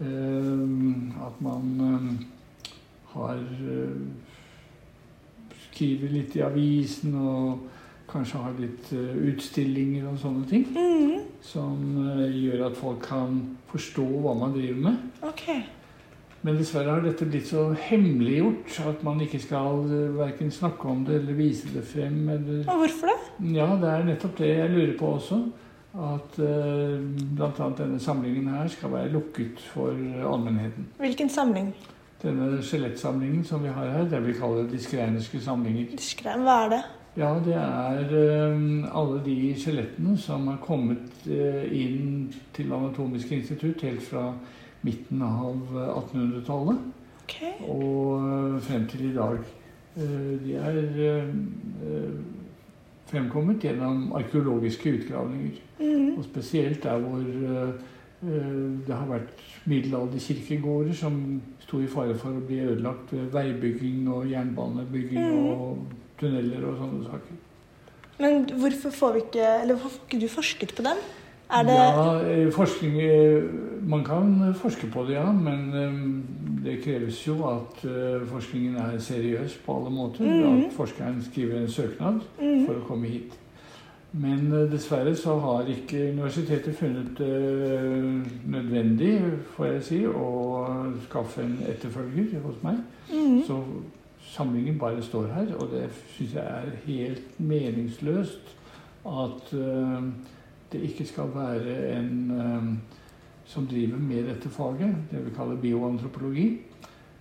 Eh, at man eh, har eh, Skriver litt i avisen og kanskje har litt eh, utstillinger og sånne ting. Mm. Som eh, gjør at folk kan forstå hva man driver med. Ok. Men dessverre har dette blitt så hemmeliggjort at man ikke skal uh, verken snakke om det eller vise det frem. Eller Og hvorfor det? Ja, det er nettopp det jeg lurer på også. At uh, bl.a. denne samlingen her skal være lukket for allmennheten. Hvilken samling? Denne skjelettsamlingen som vi har her, det vi kaller de skreinerske samlinger. Diskrein, hva er det? Ja, det er um, alle de skjelettene som har kommet uh, inn til Anatomisk institutt helt fra midten av uh, 1800-tallet Okay. og uh, frem til i dag. Uh, De er fremkommet gjennom arkeologiske utgravninger. Mm. Og spesielt der hvor det har vært middelalderkirkegårder som sto i fare for å bli ødelagt ved veibygging og jernbanebygging mm. og tunneler og sånne saker. Men hvorfor får vi ikke Eller hvorfor får ikke du forsket på dem? Ja, eh, forskning eh, Man kan forske på det, ja. Men eh, det kreves jo at forskningen er seriøs på alle måter. Mm. At forskeren skriver en søknad mm. for å komme hit. Men dessverre så har ikke universitetet funnet det nødvendig, får jeg si, å skaffe en etterfølger hos meg. Mm. Så samlingen bare står her, og det syns jeg er helt meningsløst at det ikke skal være en eh, som driver med dette faget, det vi kaller bioantropologi,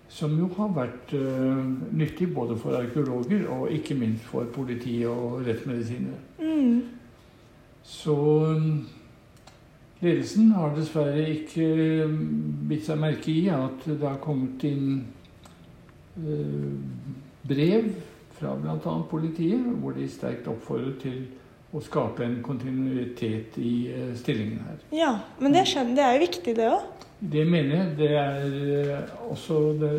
som jo har vært eh, nyttig både for arkeologer og ikke minst for politi og rettsmedisinere. Mm. Så um, ledelsen har dessverre ikke um, bitt seg merke i at det har kommet inn brev fra bl.a. politiet, hvor de sterkt oppfordrer til å skape en kontinuitet i uh, stillingen her. Ja, men det, skjønner, det er jo viktig, det òg. Det mener jeg det er uh, også det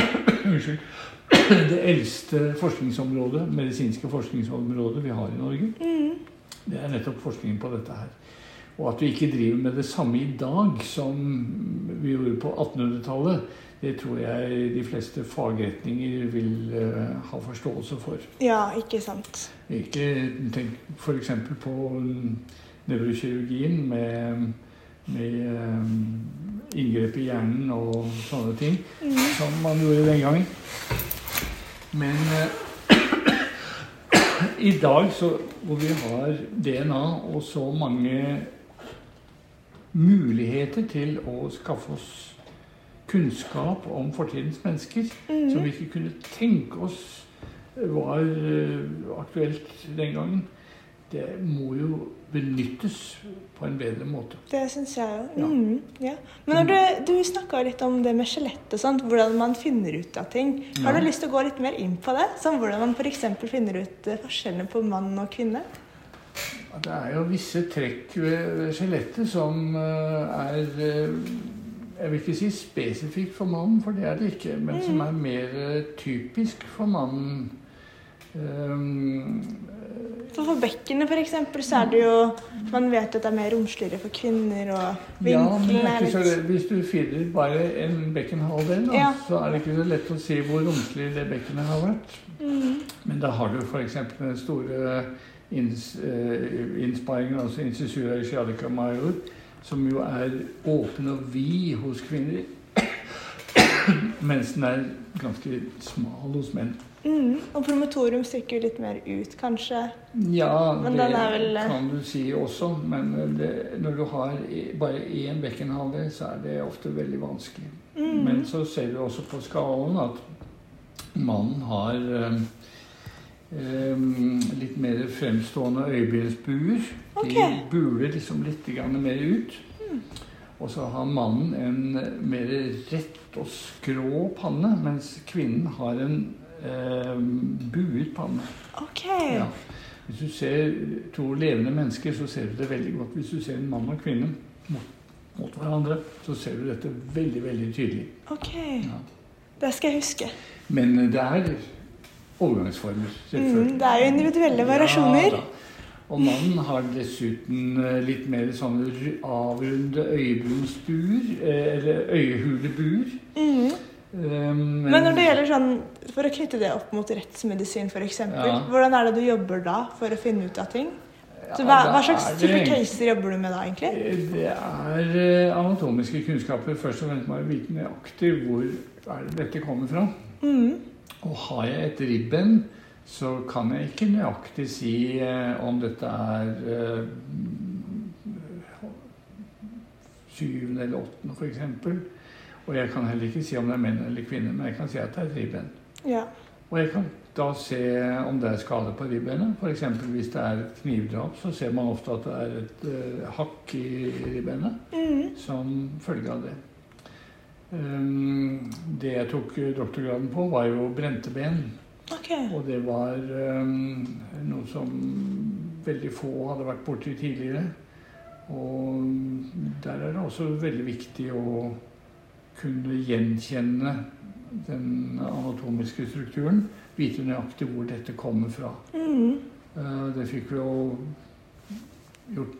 (clears throat) Unnskyld. (clears throat) Det eldste forskningsområdet, medisinske forskningsområdet vi har i Norge. Mm. Det er nettopp forskningen på dette her. Og at vi ikke driver med det samme i dag som vi gjorde på 1800-tallet, det tror jeg de fleste fagretninger vil eh, ha forståelse for. Ja, ikke sant. Ikke tenk f.eks. på mm, nevrokirurgien med, med eh, inngrep i hjernen og sånne ting, Mm. som man gjorde den gangen. Men eh, (clears throat) i dag, så, hvor vi har DNA og så mange muligheter til å skaffe oss kunnskap om fortidens mennesker som Mm. vi ikke kunne tenke oss var eh, aktuelt den gangen, det må jo benyttes på en bedre måte. Det syns jeg jo. Ja. Mm, ja. Men når du, du snakka litt om det med skjelett og sånt, hvordan man finner ut av ting. Har Ja. du lyst til å gå litt mer inn på det? Som hvordan man f.eks. finner ut eh, forskjellene på mann og kvinne? Det er jo visse trekk ved, skjelettet som eh, er Jeg vil ikke si spesifikt for mannen, for det er det ikke, men som er mer eh, typisk for mannen. Um, For for bekkenet eksempel, så er det jo Man vet at det er mer romsligere for kvinner, og ja, men vinkelen ja, er litt så. Hvis du finner bare en bekkenhalvdel, Ja. så er det ikke så lett å si hvor romslig det bekkenet har vært. mm. Men da har du f.eks. den store inns, eh, innsparingen, altså incisura ischiadica major, som jo er åpen og vid hos kvinner, mens den er ganske smal hos menn. Mm. Og promotorium stikker jo litt mer ut, kanskje. Ja, Men det vel, eh, kan du si også, men det, når du har i- bare én bekkenhalvdel, så er det ofte veldig vanskelig. Mm. Men så ser du også på skalen at mannen har eh, litt mer fremstående øyebrynsbuer. Okay. De buler liksom litt mer ut. Og så har mannen en mer rett og skrå panne, mens kvinnen har en eh, buet panne. Okay. Ja. Hvis du ser to levende mennesker, så ser du det veldig godt. Hvis du ser en mann og kvinne mot, mot hverandre, så ser du dette veldig, veldig tydelig. ok. Ja. Det skal jeg huske. Men det er overgangsformer, Mm. Det er jo individuelle variasjoner. Ja, og mannen har dessuten eh, litt mer sånne avrunde øyebrynsbuer, eh, eller øyehulebuer. Mm. Um, Men når det gjelder sånn, for å knytte det opp mot rettsmedisin f.eks., Ja. hvordan er det du jobber da for å finne ut av ting? Så hva, hva slags type caser jobber du med da, egentlig? Det er anatomiske kunnskaper. Først og fremst må jeg vite nøyaktig hvor det dette kommer fra. Mm. Og har jeg et ribben, så kan jeg ikke nøyaktig si eh, om dette er eh, syvende eller åttende, f.eks. Og jeg kan heller ikke si om det er menn eller kvinner, men jeg kan si at det er et ribben. Ja. Og jeg kan da se om det er skade på ribbenet. F.eks. hvis det er et knivdrap, så ser man ofte at det er et uh, hakk i ribbenet Mm. som følge av det. Um, det jeg tok doktorgraden på, var jo brente ben. Okay. Og det var um, noe som veldig få hadde vært borti tidligere. Og der er det også veldig viktig å kunne gjenkjenne den anatomiske strukturen. Vite nøyaktig hvor dette kommer fra. Mm. Eh, Det fikk vi jo gjort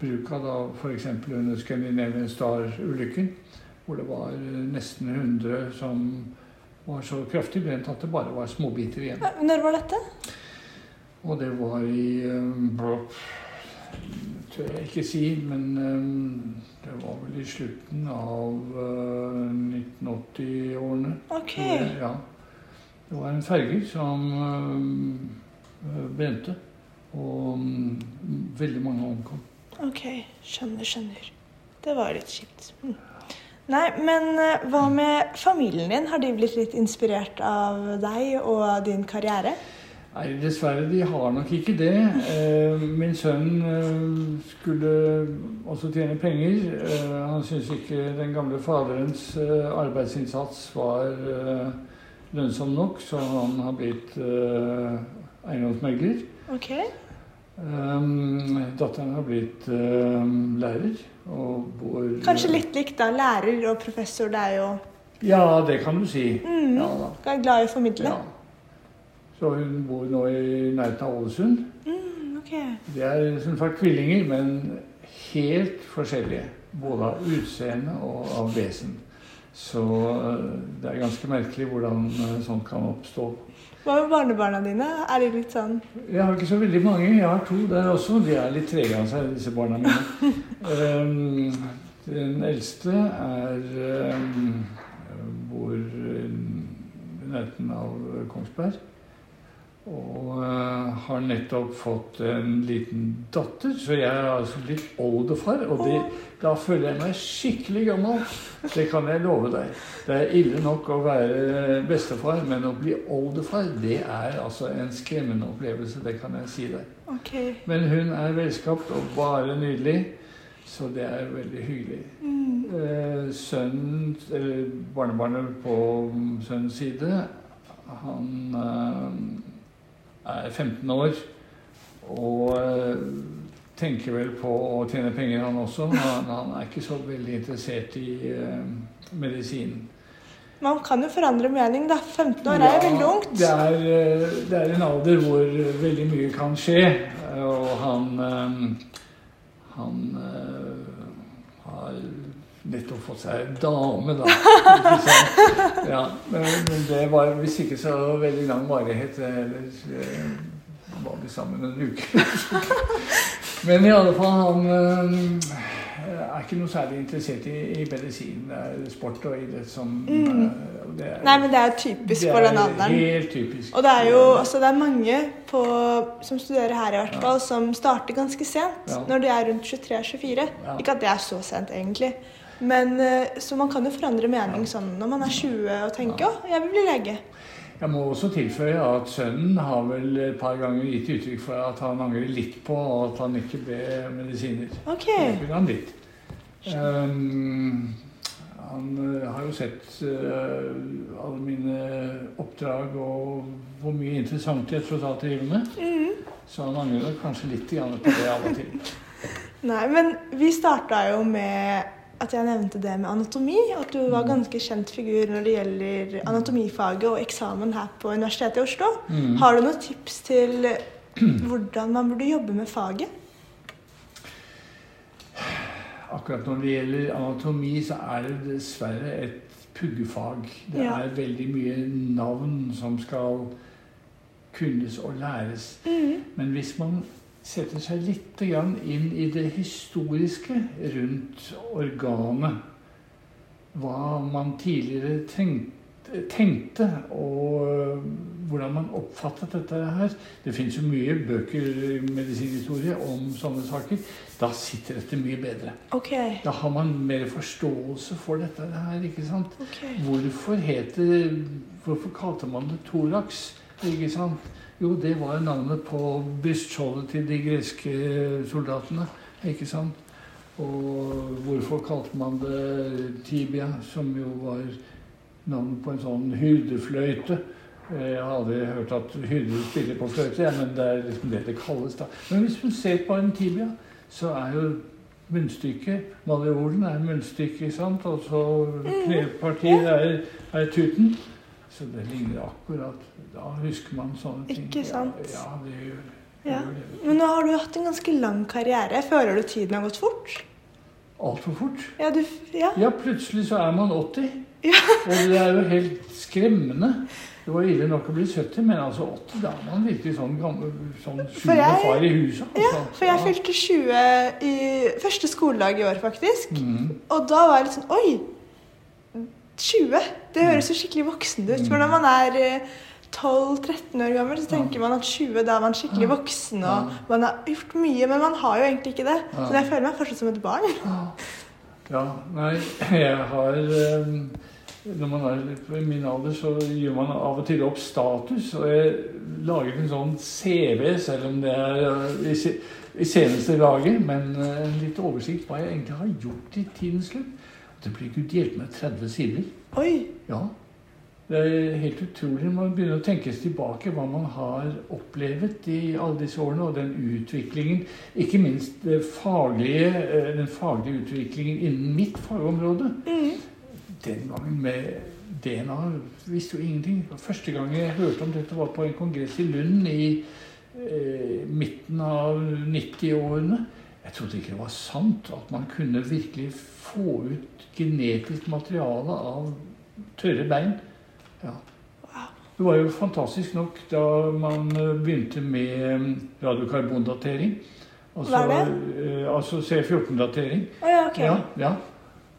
bruk av da f.eks. under Scandinavian Star-ulykken. Hvor det var eh, nesten 100 som var så kraftig brent at det bare var småbiter igjen. Når var dette? Og det var i um, blå- tør jeg ikke si, men um, det var vel i slutten av uh, 1980-årene. Ok. Ja. Det var en ferger som brente, og um, veldig mange omkom. Ok, skjønner, skjønner. Det var litt kjipt. Mm. Nei, men eh, hva med familien din? Har de blitt litt inspirert av deg og din karriere? Nei, dessverre, de har nok ikke det. Eh, min sønn eh, skulle også tjene penger. Han syntes ikke den gamle faderens arbeidsinnsats var lønnsom nok, så han har blitt eiendomsmegler. Ok. Um, datteren har blitt um, lærer bor Kanskje litt likt da. Lærer og professor, det er jo Ja, det kan du si. mm, Ja da. er glad i å formidle. Ja. Så hun bor nå i nærheten av Ålesund. Mm, okay. De er som sagt tvillinger, men helt forskjellige. Både av utseende og av vesen. Så uh, det er ganske merkelig hvordan uh, sånt kan oppstå. Hva med barnebarna dine? Er de litt sånn Jeg har ikke så veldig mange. Jeg har to der også. De er litt trege av seg, disse barna mine. Um, (laughs) den eldste er um, bor i nærheten av Kongsberg. Og uh, har nettopp fått en liten datter, så jeg er altså litt oldefar. Og det, da føler jeg meg skikkelig gammel. Det kan jeg love deg. Det er ille nok å være bestefar, men å bli oldefar, det er altså en skremmende opplevelse. Det kan jeg si deg. Ok. Men hun er velskapt og bare nydelig, så det er veldig hyggelig. Mm. Eh, sønnen, eller barnebarnet på sønnens side, han eh, er 15 år og eh, tenker vel på å tjene penger, han også. Han, han er ikke så veldig interessert i uh, medisinen. Man kan jo forandre mening, da. 15 år er jo veldig ungt. Det er, eh, det er en alder hvor veldig mye kan skje. Og han eh, Han eh, nettopp fått seg dame, da. Ja, men men det var hvis ikke så veldig lang varighet. Ellers eh, var vi sammen en uke. (laughs) Men i alle fall, han eh, er ikke noe særlig interessert i, i medisin. Det er sport og idrett som Mm. eh, det er, Nei, men det er typisk for den alderen. Er helt typisk. Og det er jo altså det er mange på, som studerer her, i hvert fall, som starter ganske sent. Ja. Når de er rundt 23-24. Ja. Ikke at det er så sent, egentlig. Men, eh, så man kan jo forandre mening sånn når man er 20 og tenker å, jeg vil bli lege. Jeg må også tilføye at sønnen har vel et par ganger gitt uttrykk for at han angrer litt på at han ikke ble medisiner. Ok. Det han litt. Um, han eh, har jo sett uh, alle mine oppdrag og hvor mye interessant jeg tross alt driver med. Mm. Så han angrer kanskje litt på det av og til. (laughs) Nei, men vi starta jo med at jeg nevnte det med anatomi. At du var ganske kjent figur når det gjelder anatomifaget og eksamen her på Universitetet i Oslo. Mm. Har du noen tips til hvordan man burde jobbe med faget? Akkurat når det gjelder anatomi, så er det dessverre et puggefag. Det Ja. er veldig mye navn som skal kunnes og læres. Mm. Men hvis man setter seg litt inn i det historiske rundt organet, hva man tidligere tenkte, tenkte og øh, hvordan man oppfattet dette her Det fins jo mye bøker i medisinhistorie om sånne saker. Da sitter dette mye bedre. Okay. Da har man mer forståelse for dette her. ikke sant? Okay. Hvorfor heter Hvorfor kalte man det thorax? Ikke sant? Jo, det var jo navnet på brystskjoldet til de greske soldatene. Ikke sant? Og hvorfor kalte man det tibia, som jo var navnet på en sånn hyrdefløyte? Eh, Jeg har aldri hørt at hyrder spiller på fløyte, ja, men det er liksom det det kalles. da. Men hvis man ser på en tibia, så er jo munnstykket Maleolen er munnstykket, ikke sant? og så knepartiet er, er tuten. Så det ligner akkurat Da husker man sånne ting. Ikke sant? Ja, ja det gjør, Ja. gjør det. Men nå har du hatt en ganske lang karriere. Føler du tiden har gått fort? Altfor fort. Ja, du Ja. Ja, plutselig så er man 80. Ja. (laughs) Og det er jo helt skremmende. Det var ille nok å bli 70, men altså 80, da er man virkelig sånn gammel sånn jeg- far i huset. Ja, altså. for jeg fylte 20 i første skoledag i år, faktisk. Mm. Og da var jeg litt sånn Oi! 20? Det høres jo skikkelig voksen ut. For når man er eh, 12-13 år gammel, så tenker man at 20 da er man skikkelig voksen og man har gjort mye, men man har jo egentlig ikke det. Så jeg føler meg fortsatt som et barn. Ja, nei, jeg har eh, Når man er på min alder, så gjør man av og til opp status. Og jeg laget en sånn CV, selv om det er eh, i seneste laget. Men eh, en litt oversikt hva jeg egentlig har gjort i tidens slutt. Det blir gud hjelpe meg 30 sider. Oi! Ja. Det er helt utrolig man begynner å tenke seg tilbake hva man har opplevd i alle disse årene, og den utviklingen. Ikke minst det faglige, eh, den faglige utviklingen innen mitt fagområde. Mm. Den gangen med DNA visste jo ingenting. Første gang jeg hørte om dette, var på en kongress i Lund i eh, midten av 90-årene. Jeg trodde ikke det var sant at man kunne virkelig få ut genetisk materiale av tørre bein. Ja. Det var jo fantastisk nok da man eh, begynte med eh, radiokarbondatering. Altså, Hva er det? eh, altså C14-datering. Oh, ja, ok. Ja, ja.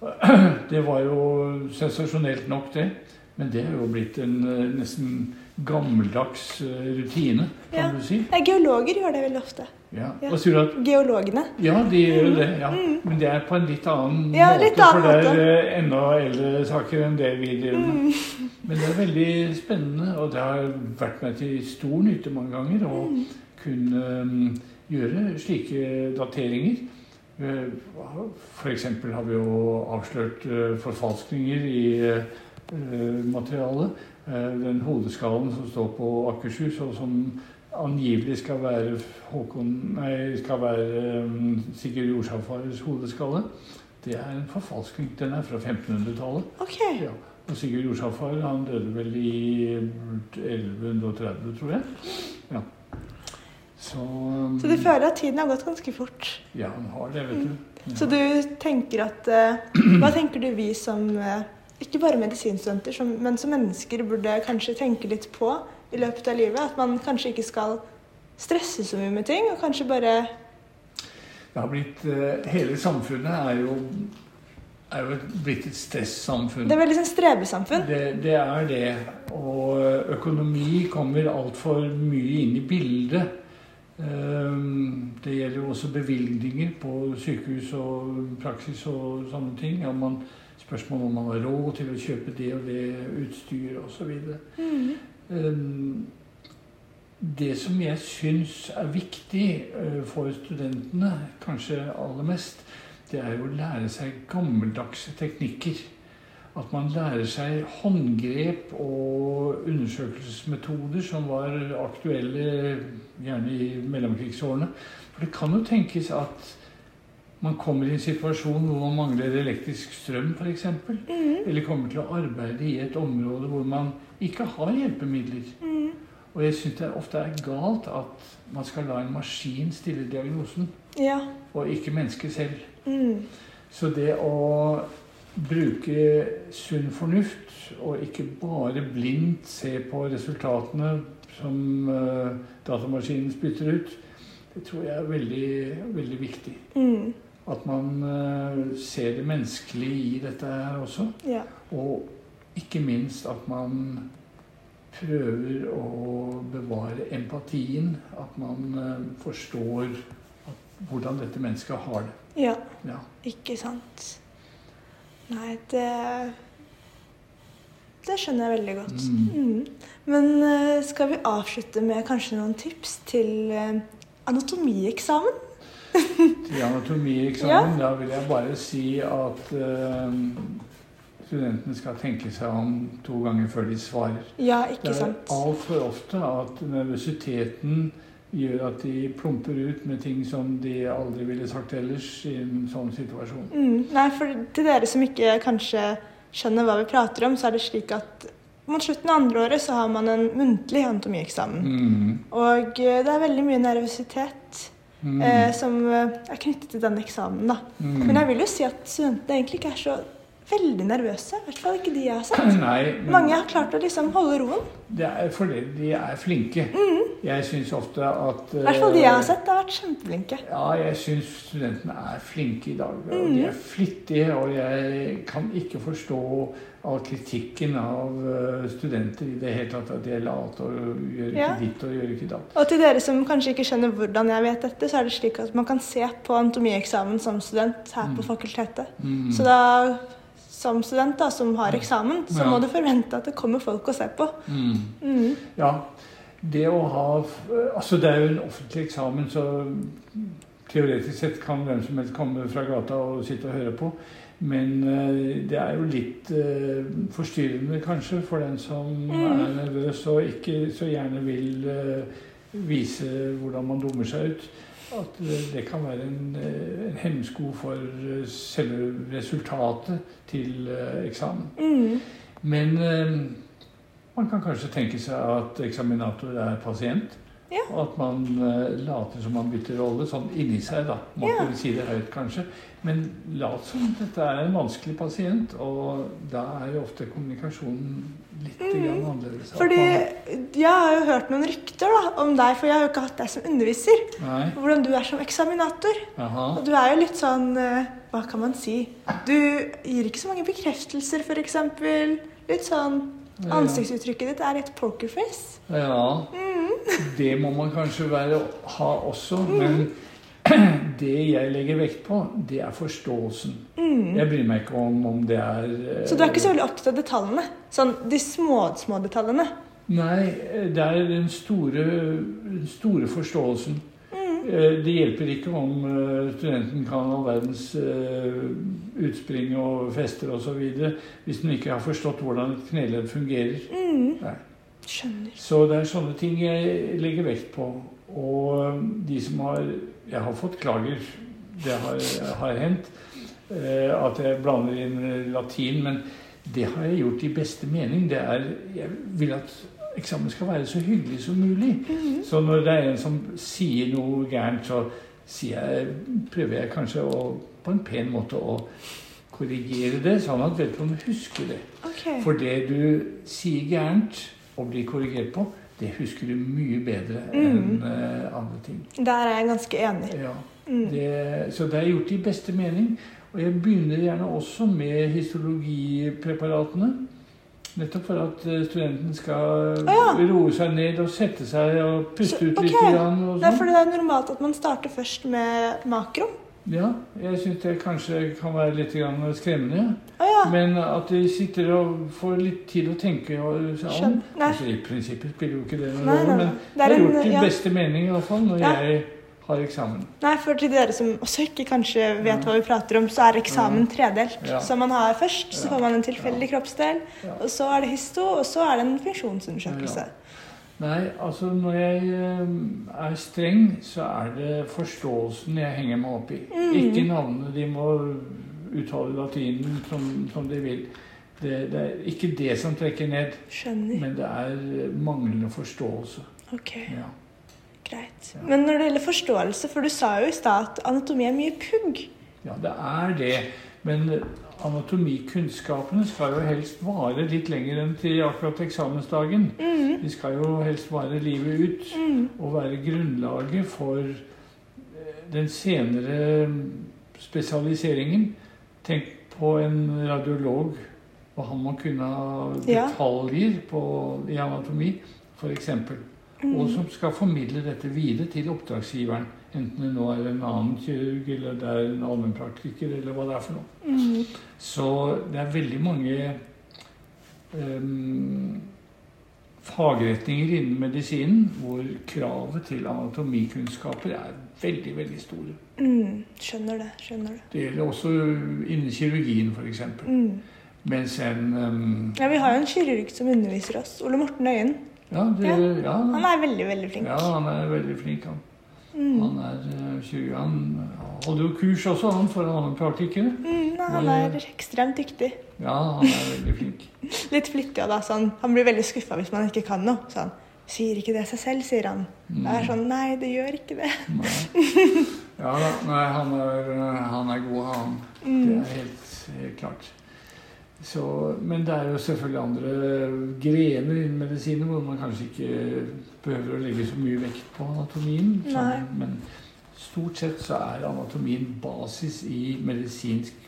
(clears throat) Det var jo sensasjonelt nok, det. Men det er jo blitt en eh, nesten gammeldags rutine, kan Ja. du si. Ja, geologer gjør det veldig ofte. Ja. Geologene. Ja, de gjør jo det. ja. Men det er på en litt annen Ja, måte, litt annen for det er måte. enda eldre saker enn det vi driver med. Men det er veldig spennende, og det har vært meg til stor nytte mange ganger å kunne um, gjøre slike dateringer. F.eks. har vi jo avslørt eh, forfalskninger i eh, materialet. Eh, Den hodeskallen som står på Akershus, og som angivelig skal være Håkon Nei, skal være um, Sigurd Jorsalfares hodeskalle. Det er en forfalskning. Den er fra 1500-tallet. Okay. Ja. Og Sigurd Jorsalfar han døde vel i 1130, tror jeg. Ja. Så, um, Så du føler at tiden har gått ganske fort. Ja, han har det, vet du. Ja. Så du tenker at eh, Hva tenker du vi som eh, ikke bare medisinstudenter, men som mennesker burde kanskje tenke litt på i løpet av livet? At man kanskje ikke skal stresse så mye med ting, og kanskje bare Det har blitt, eh, hele samfunnet er jo, er jo blitt et stressamfunn. Det er veldig sånn strebesamfunn. Det, det er det. Og økonomi kommer altfor mye inn i bildet. Ehm, Det gjelder jo også bevilgninger på sykehus og praksis og sånne ting. Ja, man, spørsmål om man har råd til å kjøpe det og det utstyr osv. Mm. Ehm, Det som jeg syns er viktig eh, for studentene, kanskje aller mest, det er jo å lære seg gammeldagse teknikker. At man lærer seg håndgrep og undersøkelsesmetoder som var aktuelle gjerne i mellomkrigsårene. For det kan jo tenkes at man kommer i en situasjon hvor man mangler elektrisk strøm f.eks. Mm. Eller kommer til å arbeide i et område hvor man ikke har hjelpemidler. Mm. Og jeg syns det ofte er galt at man skal la en maskin stille diagnosen, Ja. og ikke mennesket selv. Mm. Så det å bruke sunn fornuft, og ikke bare blindt se på resultatene som eh, datamaskinen spytter ut, det tror jeg er veldig, veldig viktig. Mm. At man eh, ser det menneskelige i dette her også. Ja. Og ikke minst at man prøver å bevare empatien. At man eh, forstår at, hvordan dette mennesket har det. ja. Ja. Ikke sant. Nei, det Det skjønner jeg veldig godt. Mm. Mm. Men eh, skal vi avslutte med kanskje noen tips til anatomieksamen? Til anatomieksamen da vil jeg bare si at uh, studentene skal tenke seg om to ganger før de svarer. Ja, ikke sant. Det er altfor ofte at nervøsiteten gjør at de plumper ut med ting som de aldri ville sagt ellers i en sånn situasjon. Mm. Nei, for til dere som ikke kanskje skjønner hva vi prater om, så er det slik at mot slutten av andre året så har man en muntlig anatomieksamen. Mm. Og eh, det er veldig mye nervøsitet Mm. eh, som eh, er knyttet til den eksamen, da. Mm. Men jeg vil jo si at studentene egentlig ikke er så veldig nervøse. I hvert fall ikke de jeg har sett. Nei, men Mange har klart å liksom holde roen. det er fordi de er flinke. Jeg syns ofte at Mm. I hvert fall de jeg har sett, har vært kjempeflinke. Ja, jeg syns studentene er flinke i dag. Og Mm. de er flittige, og jeg kan ikke forstå all kritikken av eh, studenter i det hele tatt. At de er late og gjør ikke Ja. ditt og gjør ikke datt. Og til dere som kanskje ikke skjønner hvordan jeg vet dette, så er det slik at man kan se på anatomieksamen som student her på Mm. fakultetet. Mm. Så da, som student da, som har eksamen, så Ja. må du forvente at det kommer folk og ser på. Mm. Mm. Ja, det å ha Altså, det er jo en offentlig eksamen, så teoretisk sett kan hvem som helst komme fra gata og sitte og høre på. Men eh, det er jo litt uh, forstyrrende kanskje for den som Mm. er nervøs og ikke så gjerne vil uh, vise hvordan man dummer seg ut. At det kan være en, eh, en hemsko for eh, selve resultatet til eh, eksamen. Mm. Men man kan kanskje tenke seg at eksaminator er pasient. Ja. Og at man eh, later som man bytter rolle, sånn inni seg, da. Man Ja. si det høyt, kanskje. Men lat som dette er en vanskelig pasient, og da er jo ofte kommunikasjonen litt grann annerledes. Mm. Fordi man- jeg har jo hørt noen rykter da, om deg, for jeg har jo ikke hatt deg som underviser. Nei. Hvordan du er som eksaminator. Aha. Og du er jo litt sånn eh, Hva kan man si? Du gir ikke så mange bekreftelser, f.eks. Litt sånn. Ansiktsuttrykket ditt er litt pokerface. Ja. Mm. Det må man kanskje være, ha også, men (clears throat) det jeg legger vekt på, det er forståelsen. Jeg bryr meg ikke om om det er eh, Mm. Så du er ikke så veldig opptatt av detaljene? Sånn de små, små detaljene? Nei, det er den store, store forståelsen. Eh, Det hjelper ikke om eh, studenten kan all verdens eh, utspring og fester osv. hvis den ikke har forstått hvordan et kneledd fungerer. Mm. Skjønner. Så det er sånne ting jeg legger vekt på. Og de som har Jeg har fått klager, det har, har hendt, at jeg blander inn latin. Men det har jeg gjort i beste mening. Det er, jeg vil at eksamen skal være så hyggelig som mulig. Så når det er en som sier noe gærent, så sier jeg, prøver jeg kanskje å, på en pen måte å korrigere det, sånn at vedkommende husker det. Okay. For det du sier gærent og blir korrigert på, det husker du mye bedre enn uh, andre ting. Der er jeg ganske enig. Ja. Det, så det er gjort i beste mening. Og jeg begynner gjerne også med histologipreparatene. Nettopp for at eh, studenten skal ah, ja. roe seg ned og sette seg og puste Så- ut litt. Grann, og Det er sånn. fordi det er normalt at man starter først med makro. Ja, jeg syns det kanskje kan være litt skremmende. Ah, ja. Men at de sitter og får litt tid å tenke seg om altså, I prinsippet spiller jo ikke det noen rolle, men det Det er er en- gjort i ja. beste mening i hvert fall når jeg har eksamen. Nei, for til dere som også ikke kanskje vet hva vi prater om, så er eksamen tredelt. Ja. Så man har først så får man en tilfeldig kroppsdel, og så er det histo, og så er det en funksjonsundersøkelse. Nei, altså når jeg eh, er streng, så er det forståelsen jeg henger meg opp i. Mm. Ikke navnene. De må uttale latinen som, som de vil. Det, det er ikke det som trekker ned, Skjønner. men det er manglende forståelse. Ok, Ja. Greit. Men når det gjelder forståelse, for du sa jo i stad at anatomi er mye pugg. Ja, det er det. Men anatomikunnskapene skal jo helst vare litt lenger enn til akkurat eksamensdagen. Mm. De skal jo helst vare livet ut og være grunnlaget for eh, den senere spesialiseringen. Tenk på en radiolog. og han må kunne ha detaljer på, i anatomi, f.eks. Og som skal formidle dette videre til oppdragsgiveren. Enten det nå er en annen kirurg, eller det er en allmennpraktiker, eller hva det er for noe. Mm. Så det er veldig mange um, fagretninger innen medisinen hvor kravet til anatomikunnskaper er veldig, veldig store. Mm. Skjønner det. Skjønner det. Det gjelder også innen kirurgien, f.eks. Mm. Mens en um, Ja, vi har jo en kirurg som underviser oss. Ole Morten Øyen. Ja, det, Ja. ja, Han er veldig, veldig flink. ja, han er veldig flink, han. Mm. Han er eh, kirurg. Han holder jo kurs også, han, for allmennpraktikere. Mm, nei, han er ekstremt dyktig. Ja, han er veldig flink. (laughs) Litt flittig òg, da, Så Han blir veldig skuffa hvis man ikke kan noe. Så han Sier ikke det seg selv, sier han. Mm. Det er sånn Nei, det gjør ikke det. Nei. (laughs) Ja da. Nei, han er, han er god, han. Det er helt, helt klart. Så, men det er jo selvfølgelig andre grener innen medisinen hvor man kanskje ikke behøver å legge så mye vekt på anatomien. Sånn, men stort sett så er anatomien basis i medisinsk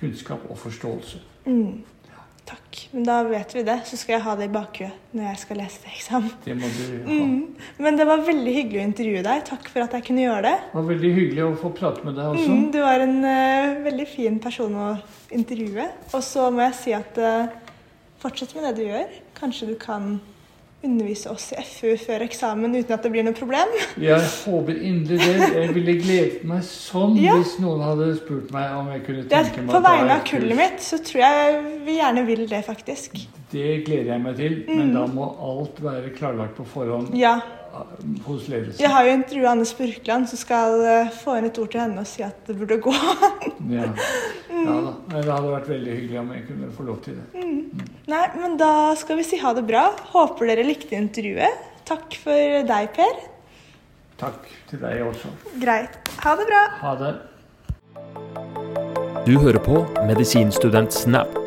kunnskap og forståelse. Mm. Takk. Men da vet vi det. Så skal jeg ha det i bakhuet når jeg skal lese til eksamen. Det må du ha. Mm. Men det var veldig hyggelig å intervjue deg. Takk for at jeg kunne gjøre det. Det var veldig hyggelig å få prate med deg også. Mm, du var en uh, veldig fin person å intervjue. Og så må jeg si at uh, fortsett med det du gjør. Kanskje du kan undervise oss i FU før eksamen uten at det blir noe problem. Jeg håper inderlig det. Jeg ville gledet meg sånn Ja. hvis noen hadde spurt meg om jeg kunne tenke meg på vegne av kullet mitt så tror jeg vi gjerne vil det, faktisk. Det gleder jeg meg til, men da må alt være klarlagt på forhånd Ja. Eh, hos ledelsen. Jeg har jo intervjua Anne Spurkland, som skal eh, få inn et ord til henne og si at det burde gå. Ja. (laughs) ja da. Det hadde vært veldig hyggelig om jeg kunne få lov til det. Nei, men da skal vi si ha det bra. Håper dere likte intervjuet. Takk for deg, Per. Takk til deg også. Greit. Ha det bra. Ha det. Du hører på Medisinstudent Snap.